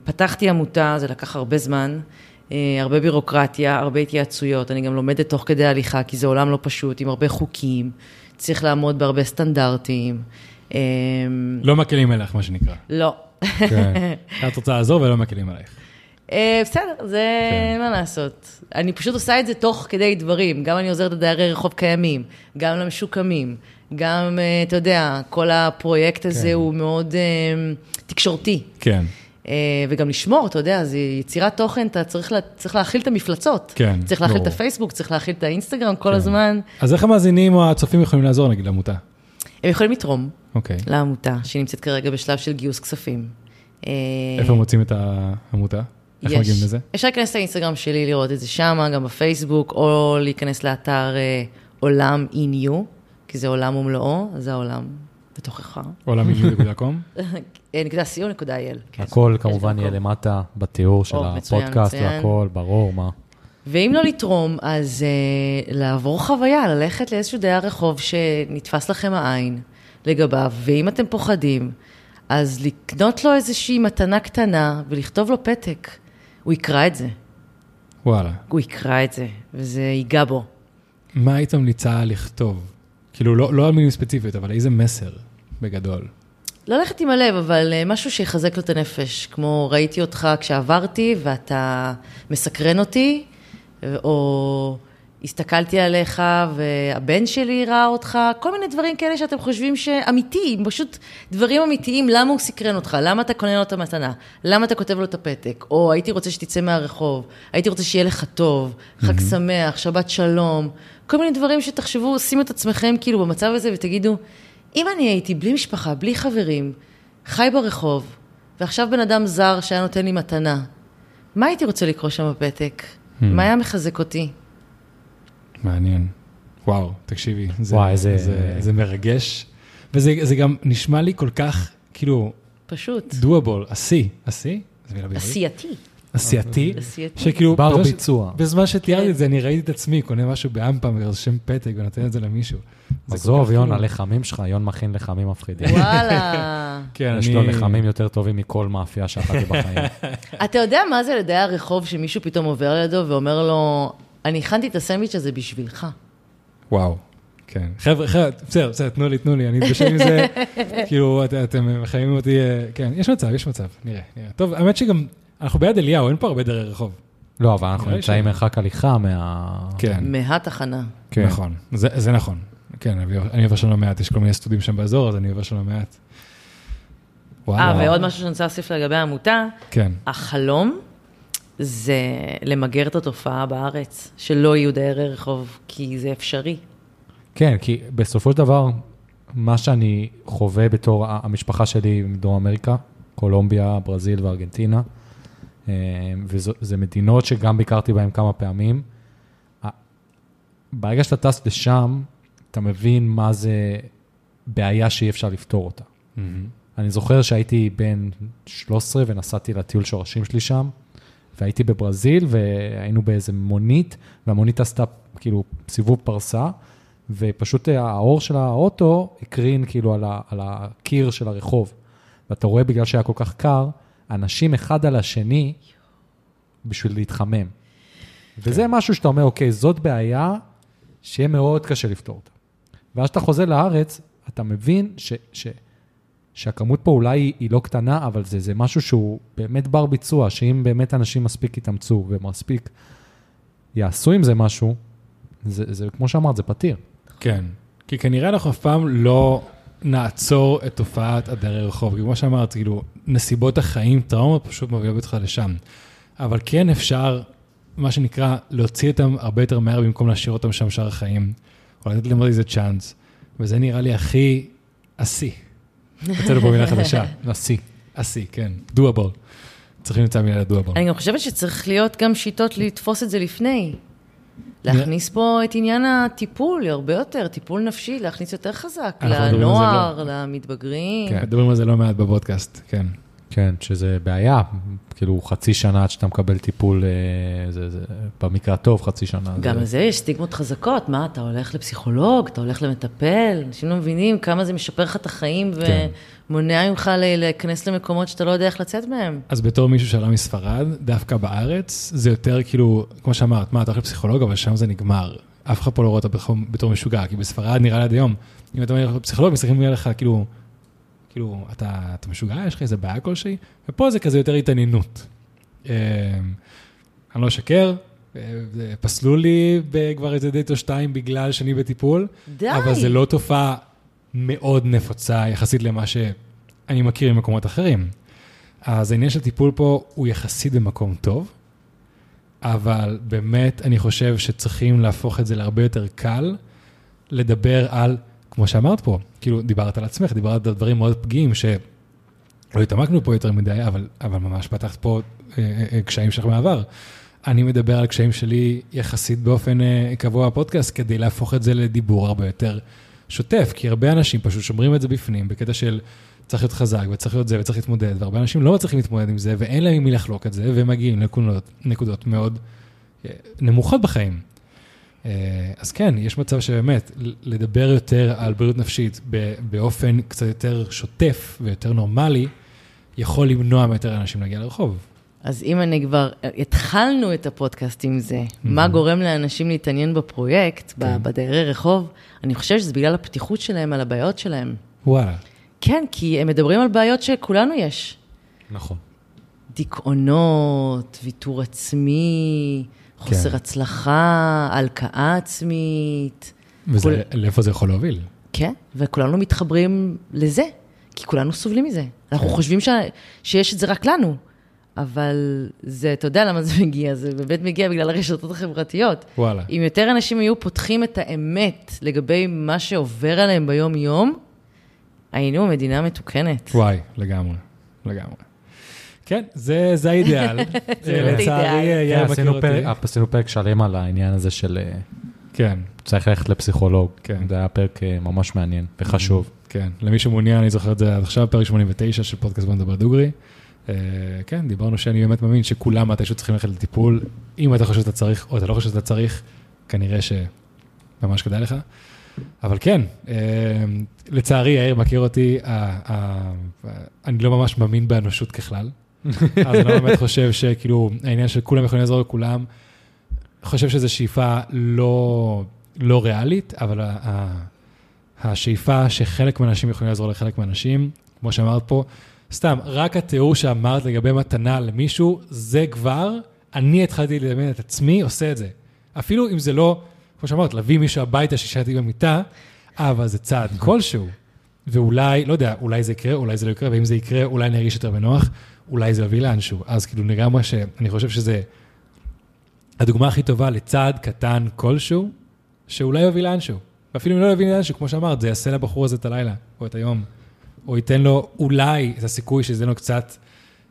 פתחתי עמותה, זה לקח הרבה זמן, אה, הרבה בירוקרטיה, הרבה התייעצויות. אני גם לומדת תוך כדי הליכה, כי זה עולם לא פשוט, עם הרבה חוקים, צריך לעמוד בהרבה סטנדרטים. אה, לא מקלים עליך, מה שנקרא. לא. כן. את רוצה לעזור ולא מקלים עלייך. אה, בסדר, זה כן. מה לעשות. אני פשוט עושה את זה תוך כדי דברים. גם אני עוזרת לדיירי רחוב קיימים, גם למשוקמים, גם, אה, אתה יודע, כל הפרויקט הזה כן. הוא מאוד אה, תקשורתי. כן, אה, וגם לשמור, אתה יודע, זה יצירת תוכן, אתה צריך, לה, צריך להכיל את המפלצות. כן, צריך להכיל את ברור. הפייסבוק, צריך להכיל את האינסטגרם כל כן. הזמן. אז איך המאזינים או הצופים יכולים לעזור, נגיד, לעמותה? הם יכולים לתרום אוקיי. לעמותה, שנמצאת כרגע בשלב של גיוס כספים. איפה מוצאים את העמותה? איך יש. מגיעים לזה? אפשר להיכנס לאינסטגרם שלי, לראות את זה שם, גם בפייסבוק, או להיכנס לאתר אה, עולם in you, כי זה עולם ומלואו, זה העולם בתוכך. עולמי.קום? אה, נקודה סיום, נקודה אייל. הכל כמובן יהיה. למטה בתיאור של הפודקאסט. והכל, ברור, מה. ואם לא לתרום, אז uh, לעבור חוויה, ללכת לאיזשהו דייר רחוב שנתפס לכם העין לגביו, ואם אתם פוחדים, אז לקנות לו איזושהי מתנה קטנה ולכתוב לו פתק. הוא יקרא את זה, וואלה. הוא יקרא את זה, וזה ייגע בו. מה היית ממליצה לכתוב? כאילו, לא לא על מילים ספציפיות, אבל איזה מסר, בגדול. לא ללכת עם הלב, אבל אה, משהו שיחזק לו את הנפש, כמו ראיתי אותך כשעברתי ואתה מסקרן אותי, או הסתכלתי עליך והבן שלי ראה אותך, כל מיני דברים כאלה שאתם חושבים שאמיתיים, פשוט דברים אמיתיים, למה הוא סקרן אותך, למה אתה קונה לו את המתנה, למה אתה כותב לו את הפתק, או הייתי רוצה שתצא מהרחוב, הייתי רוצה שיהיה לך טוב, חג שמח, שבת שלום, כל מיני דברים שתחשבו, שימו את עצמכם כאילו במצב הזה ותגידו, אם אני הייתי בלי משפחה, בלי חברים, חי ברחוב, ועכשיו בן אדם זר שהיה נותן לי מתנה, מה הייתי רוצה לקרוא שם בפתק? מה היה מחזק אותי? מעניין. וואו, תקשיבי, זה, וואי, איזה- זה, זה מרגש, וזה זה גם נשמע לי כל כך, כאילו, פשוט. דואבול, עשי, עשי? זה? עשייתי. עשייתי? שכאילו, בר ביצוע. בזמן שתיארתי כן. את זה, אני ראיתי את עצמי, קונה משהו באמפם, ורושם פתק ונותן את זה למישהו. עזוב, יון, כאילו- הלחמים שלך, יון מכין לחמים מפחידים. וואלה. כן, יש אני... לו לחמים יותר טובים מכל מאפייה שאכלתי בחיים. אתה יודע מה זה לדייר רחוב שמישהו פתאום עובר לידו ואומר לו, אני הכנתי את הסנדוויץ' הזה בשבילך. וואו, כן. חבר'ה, חבר'ה, בסדר, בסדר, תנו לי, תנו לי, אני אתבשל עם זה, כאילו, את- אתם מחייבים אותי, אה, כן, יש מצב, יש מצב, נראה, נראה. טוב, האמת שגם, אנחנו ביד אליהו, אין פה הרבה דרי רחוב. לא, אבל אנחנו נמצאים מרחק הליכה מה... כן, מהתחנה. כן. נכון, זה זה נכון. כן, אני עובר- שם לא מעט, יש כל מיני סטודים שם באזור, אז אני עובר שם לא מעט. אה, ועוד משהו שאני רוצה להוסיף לגבי העמותה, כן, החלום זה למגר את התופעה בארץ, שלא יהיו דיירי רחוב, כי זה אפשרי. כן, כי בסופו של דבר, מה שאני חווה בתור המשפחה שלי מדרום אמריקה, קולומביה, ברזיל וארגנטינה, וזה מדינות שגם ביקרתי בהן כמה פעמים. ברגע שאתה טס לשם, אתה מבין מה זה בעיה שאי אפשר לפתור אותה. אני זוכר שהייתי בן 13 ונסעתי לטיול שורשים שלי שם, והייתי בברזיל והיינו באיזה מונית, והמונית עשתה כאילו סיבוב פרסה, ופשוט האור של האוטו הקרין כאילו על, ה, על הקיר של הרחוב. ואתה רואה בגלל שהיה כל כך קר, אנשים אחד על השני בשביל להתחמם. וזה משהו שאתה אומר, אוקיי, זאת בעיה שיהיה מאוד קשה לפתור אותה. ואז כשאתה חוזר לארץ, אתה מבין ש, ש, שהכמות פה אולי היא, היא לא קטנה, אבל זה, זה משהו שהוא באמת בר ביצוע, שאם באמת אנשים מספיק יתאמצו ומספיק יעשו עם זה משהו, זה, זה כמו שאמרת, זה פתיר. כן. כי כנראה אנחנו אף פעם לא נעצור את תופעת הדרי רחוב. כי כמו שאמרת, כאילו, נסיבות החיים, טראומות פשוט מביאות אותך לשם. אבל כן אפשר, מה שנקרא, להוציא אותם הרבה יותר מהר במקום להשאיר אותם שם שאר החיים, או לתת ללמוד איזה צ'אנס. וזה נראה לי הכי עשי. הוצאנו פה מילה חדשה. נשיא. עשי, כן. דואבול. צריכים למצוא מילה לדואבול. אני גם חושבת שצריך להיות גם שיטות לתפוס את זה לפני. להכניס פה את עניין הטיפול, הרבה יותר, טיפול נפשי, להכניס יותר חזק, לנוער, למתבגרים. כן, מדברים על זה לא מעט בפודקאסט, כן. כן, שזה בעיה, כאילו חצי שנה עד שאתה מקבל טיפול, אה, זה, זה במקרה הטוב חצי שנה. גם זה... על זה יש סטיגמות חזקות, מה, אתה הולך לפסיכולוג, אתה הולך למטפל, אנשים לא מבינים כמה זה משפר לך את החיים כן. ומונע ממך להיכנס למקומות שאתה לא יודע איך לצאת מהם. אז בתור מישהו שעלה מספרד, דווקא בארץ, זה יותר כאילו, כמו שאמרת, מה, אתה הולך לפסיכולוג, אבל שם זה נגמר. אף אחד פה לא רואה אותה בתור, בתור משוגע, כי בספרד נראה לי עד היום, אם אתה אומר לפסיכולוג, מסתכלים עליך כאילו, כאילו, אתה, אתה משוגע, יש לך איזה בעיה כלשהי? ופה זה כזה יותר התעניינות. אה, אני לא אשקר, אה, פסלו לי כבר איזה דייט או שתיים בגלל שאני בטיפול, די. אבל זה לא תופעה מאוד נפוצה יחסית למה שאני מכיר ממקומות אחרים. אז העניין של טיפול פה הוא יחסית במקום טוב, אבל באמת אני חושב שצריכים להפוך את זה להרבה יותר קל, לדבר על, כמו שאמרת פה, כאילו דיברת על עצמך, דיברת על דברים מאוד פגיעים, שלא התעמקנו פה יותר מדי, אבל, אבל ממש פתחת פה אה, אה, אה, קשיים שלך מהעבר. אני מדבר על קשיים שלי יחסית באופן אה, קבוע בפודקאסט, כדי להפוך את זה לדיבור הרבה יותר שוטף, כי הרבה אנשים פשוט שומרים את זה בפנים, בקטע של צריך להיות חזק וצריך להיות זה וצריך להתמודד, והרבה אנשים לא מצליחים להתמודד עם זה, ואין להם עם מי לחלוק את זה, והם מגיעים לנקודות, נקודות מאוד אה, נמוכות בחיים. אה, אז כן, יש מצב שבאמת, לדבר יותר על בריאות נפשית באופן קצת יותר שוטף ויותר נורמלי, יכול למנוע מיותר אנשים להגיע לרחוב. אז אם אני כבר, התחלנו את הפודקאסט עם זה, מה גורם לאנשים להתעניין בפרויקט, ב- כן. בדיירי רחוב, אני חושבת שזה בגלל הפתיחות שלהם על הבעיות שלהם. וואלה. כן, כי הם מדברים על בעיות שכולנו יש. נכון. דיכאונות, ויתור עצמי, חוסר כן. הצלחה, הלקאה עצמית. וזה, לאיפה זה יכול להוביל? כן, וכולנו מתחברים לזה, כי כולנו סובלים מזה. אנחנו חושבים ש... שיש את זה רק לנו, אבל זה, אתה יודע למה זה מגיע, זה באמת מגיע בגלל הרשתות החברתיות. וואלה. אם יותר אנשים היו פותחים את האמת לגבי מה שעובר עליהם ביום-יום, היינו מדינה מתוקנת. וואי, לגמרי, לגמרי. כן, זה, זה האידיאל. זה באמת לצערי, האידיאל. יאיר כן, מכיר עשינו אותי. פרק- עשינו פרק שלם על העניין הזה של אה, כן, צריך ללכת לפסיכולוג. כן. זה היה פרק אה, ממש מעניין וחשוב. כן. למי שמעוניין, אני זוכר את זה עד עכשיו, פרק 89 של פודקאסט בוא נדבר דוגרי. אה, כן, דיברנו שאני באמת מאמין שכולם מתישהו צריכים ללכת לטיפול. אם אתה חושב שאתה צריך, או אתה לא חושב שאתה צריך, כנראה שממש כדאי לך. אבל כן, אה, לצערי, יאיר מכיר אותי, אני לא ממש מאמין באנושות ככלל. אז אני לא באמת חושב שכאילו, העניין של כולם יכולים לעזור לכולם, חושב שזו שאיפה לא, לא ריאלית, אבל השאיפה שחלק מהאנשים יכולים לעזור לחלק מהאנשים, כמו שאמרת פה, סתם, רק התיאור שאמרת לגבי מתנה למישהו, זה כבר, אני התחלתי לדמיין את עצמי עושה את זה. אפילו אם זה לא, כמו שאמרת, להביא מישהו הביתה שישבתי במיטה, אבל זה צעד כלשהו. ואולי, לא יודע, אולי זה יקרה, אולי זה לא יקרה, ואם זה יקרה, אולי אני ארגיש יותר בנוח, אולי זה יביא לאנשהו. אז כאילו לגמרי שאני חושב שזה הדוגמה הכי טובה לצעד קטן כלשהו, שאולי יוביל לאנשהו. ואפילו אם לא יוביל לאנשהו, כמו שאמרת, זה יעשה לבחור הזה את הלילה, או את היום, או ייתן לו אולי את הסיכוי שזה לו קצת,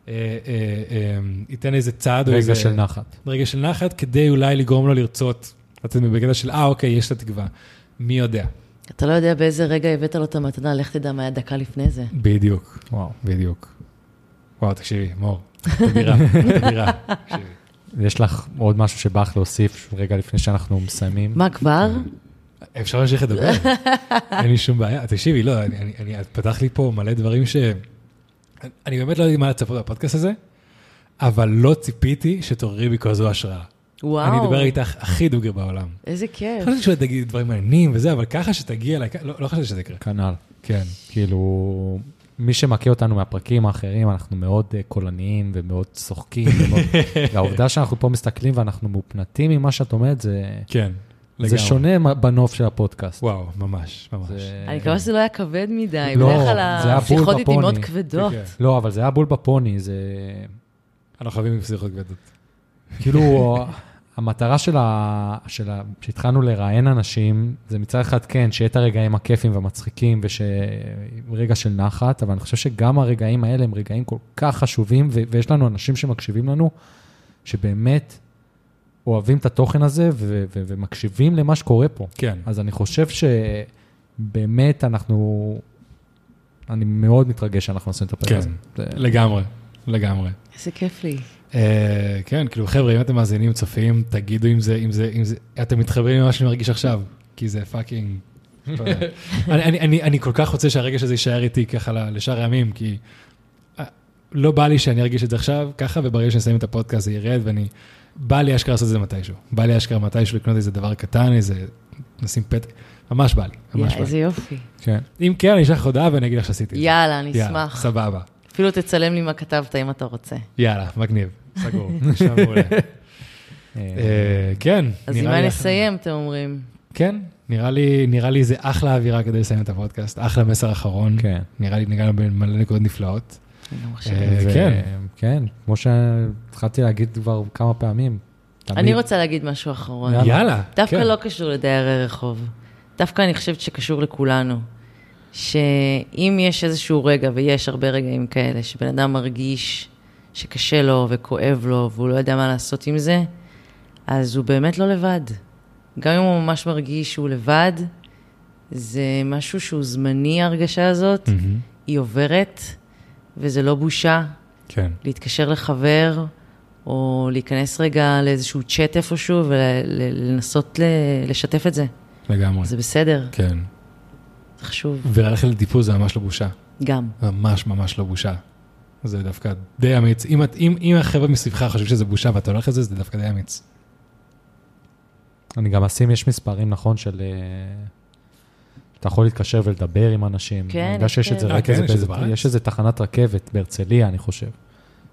אה, אה, אה, ייתן איזה צעד או איזה... רגע של נחת. רגע של נחת, כדי אולי לגרום לו לרצות, לצאת בקטע של, אה, אוקיי, יש את התקווה. מי יודע? אתה לא יודע באיזה רגע הבאת לו את המתנה, לך תדע מה היה דקה לפני זה. בדיוק, וואו. בדיוק. וואו, תקשיבי, מור, תדירה. תקשיבי. יש לך עוד משהו שבא לך להוסיף רגע לפני שאנחנו מסיימים? מה כבר? אפשר להמשיך לדבר, אין לי שום בעיה. תקשיבי, לא, אני, אני, אני, את פתח לי פה מלא דברים ש... אני באמת לא יודעת מה לצפות בפודקאסט הזה, אבל לא ציפיתי שתעוררי בי כזו השראה. וואו. אני אדבר איתך הכי דוגר בעולם. איזה כיף. חשבתי שאולי תגיד דברים מעניינים וזה, אבל ככה שתגיע אליי, לא, לא חשבתי שזה יקרה. כנ"ל. כן. כאילו, מי שמכיר אותנו מהפרקים האחרים, אנחנו מאוד אה, קולניים ומאוד צוחקים. ומאוד... והעובדה שאנחנו פה מסתכלים ואנחנו מאופנתים ממה שאת אומרת, זה, כן, זה שונה בנוף של הפודקאסט. וואו, ממש, ממש. זה- אני מקווה שזה לא היה כבד מדי, לא, בדרך כלל זה היה בול השיחות איתי מאוד בפוני. כבדות. כן. לא, אבל זה היה בול בפוני, זה אנחנו חייבים עם שיחות כבדות. כאילו, המטרה של ה... של ה... שהתחלנו לראיין אנשים, זה מצד אחד כן, שיהיה את הרגעים הכיפים והמצחיקים, ורגע של נחת, אבל אני חושב שגם הרגעים האלה הם רגעים כל כך חשובים, ו... ויש לנו אנשים שמקשיבים לנו, שבאמת אוהבים את התוכן הזה, ו... ו... ומקשיבים למה שקורה פה. כן. אז אני חושב שבאמת אנחנו אני מאוד מתרגש שאנחנו עושים את הפרק כן, הזה. זה- לגמרי, לגמרי. איזה כיף לי. אה, כן, כאילו, חבר'ה, אם אתם מאזינים, צופים, תגידו אם זה, אם זה, אם זה, אתם מתחברים למה שאני מרגיש עכשיו, כי זה fucking... אני, אני, אני, אני כל כך רוצה שהרגש הזה יישאר איתי ככה לשאר הימים, כי אה, לא בא לי שאני ארגיש את זה עכשיו ככה, וברגע שנסיים את הפודקאסט זה ירד, ואני... בא לי אשכרה לעשות את זה מתישהו. בא לי אשכרה מתישהו לקנות איזה דבר קטן, איזה... נשים פתק, ממש בא לי, ממש בא איזה לי. יופי. כן. אם כן, אני אשלח לך הודעה ואני אגיד לך שעשיתי את זה. יאללה, אני אשמח. סבבה. אפילו תצלם לי מה כתבת אם אתה רוצה. יאללה, מגניב, סגור. אה, כן, אז עם מה לי נסיים, אתם אומרים? כן, נראה לי, נראה לי זה אחלה אווירה כדי לסיים את הפודקאסט, אחלה מסר אחרון. כן. נראה לי ניגענו במלא נקודות נפלאות. אה, ו- כן. כן, כמו שהתחלתי להגיד כבר כמה פעמים. אני רוצה להגיד משהו אחרון. יאללה. יאללה. דווקא כן. לא קשור לדיירי רחוב. דווקא אני חושבת שקשור לכולנו. שאם יש איזשהו רגע, ויש הרבה רגעים כאלה, שבן אדם מרגיש שקשה לו וכואב לו, והוא לא יודע מה לעשות עם זה, אז הוא באמת לא לבד. גם אם הוא ממש מרגיש שהוא לבד, זה משהו שהוא זמני, ההרגשה הזאת, מהמם. היא עוברת, וזה לא בושה כן, להתקשר לחבר, או להיכנס רגע לאיזשהו צ'אט איפשהו ולנסות לשתף את זה. לגמרי. זה בסדר, כן. זה חשוב. וללכת לטיפול זה ממש לא בושה. גם. ממש ממש לא בושה. זה דווקא די אמיץ. אם, את- אם, אם החבר'ה מסביבך חושבים שזה בושה ואתה הולך לזה, זה דווקא די אמיץ. אני גם אשים, יש מספרים, נכון, של... אה, אתה יכול להתקשר ולדבר עם אנשים. כן, אני יודע שיש את זה כן. אה, רק כן, איזה יש באיזה-? יש איזה תחנת רכבת בהרצליה, אני חושב,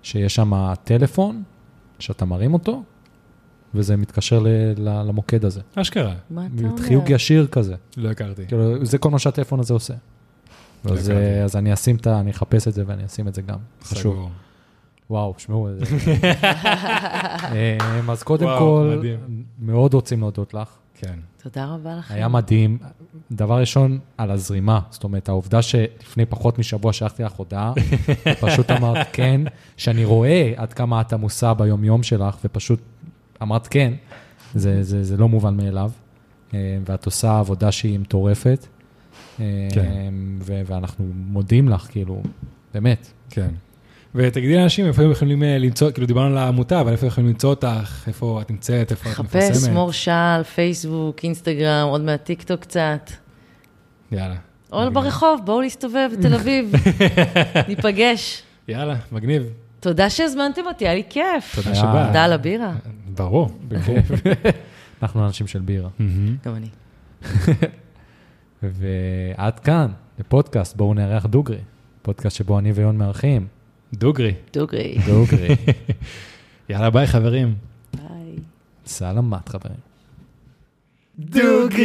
שיש שם טלפון, שאתה מרים אותו, וזה מתקשר ל- ל- למוקד הזה. אשכרה, מה אתה אומר? חיוג ישיר כזה. לא הכרתי. כאילו, זה כל מה שהטלפון הזה עושה. לא אז, הכרתי. אה, אז אני אשים את ה... אני אחפש את זה ואני אשים את זה גם. חשוב. סגור. וואו, שמעו. זה- אה, אז קודם וואו, כל, מדהים. מאוד רוצים להודות לך. כן. תודה רבה לכם. היה מדהים. דבר ראשון, על הזרימה. זאת אומרת, העובדה שלפני פחות משבוע שלחתי לך הודעה, ופשוט אמרת כן, שאני רואה עד כמה את עמוסה ביומיום שלך, ופשוט אמרת כן, זה, זה, זה לא מובן מאליו. אה, ואת עושה עבודה שהיא מטורפת. אה, כן. ואנחנו מודים לך, כאילו, באמת. כן. ותגידי לאנשים איפה הם יכולים אה, למצוא, כאילו דיברנו על העמותה, אבל איפה יכולים למצוא אותך, איפה את נמצאת, איפה את חפש מפרסמת. מור שעל, פייסבוק, אינסטגרם, עוד מעט טיק טוק קצת. יאללה. או מגניב. ברחוב, בואו להסתובב בתל אביב. ניפגש. יאללה, מגניב. תודה שהזמנתם אותי, היה לי כיף. תודה שבאת. תודה על הבירה. ברור. אנחנו אנשים של בירה. גם אני. ועד כאן, לפודקאסט, בואו נארח דוגרי. פודקאסט שבו אני ויון מארחים. דוגרי. דוגרי. דוגרי. יאללה, ביי חברים. ביי. סלמת, חברים. דוגרי!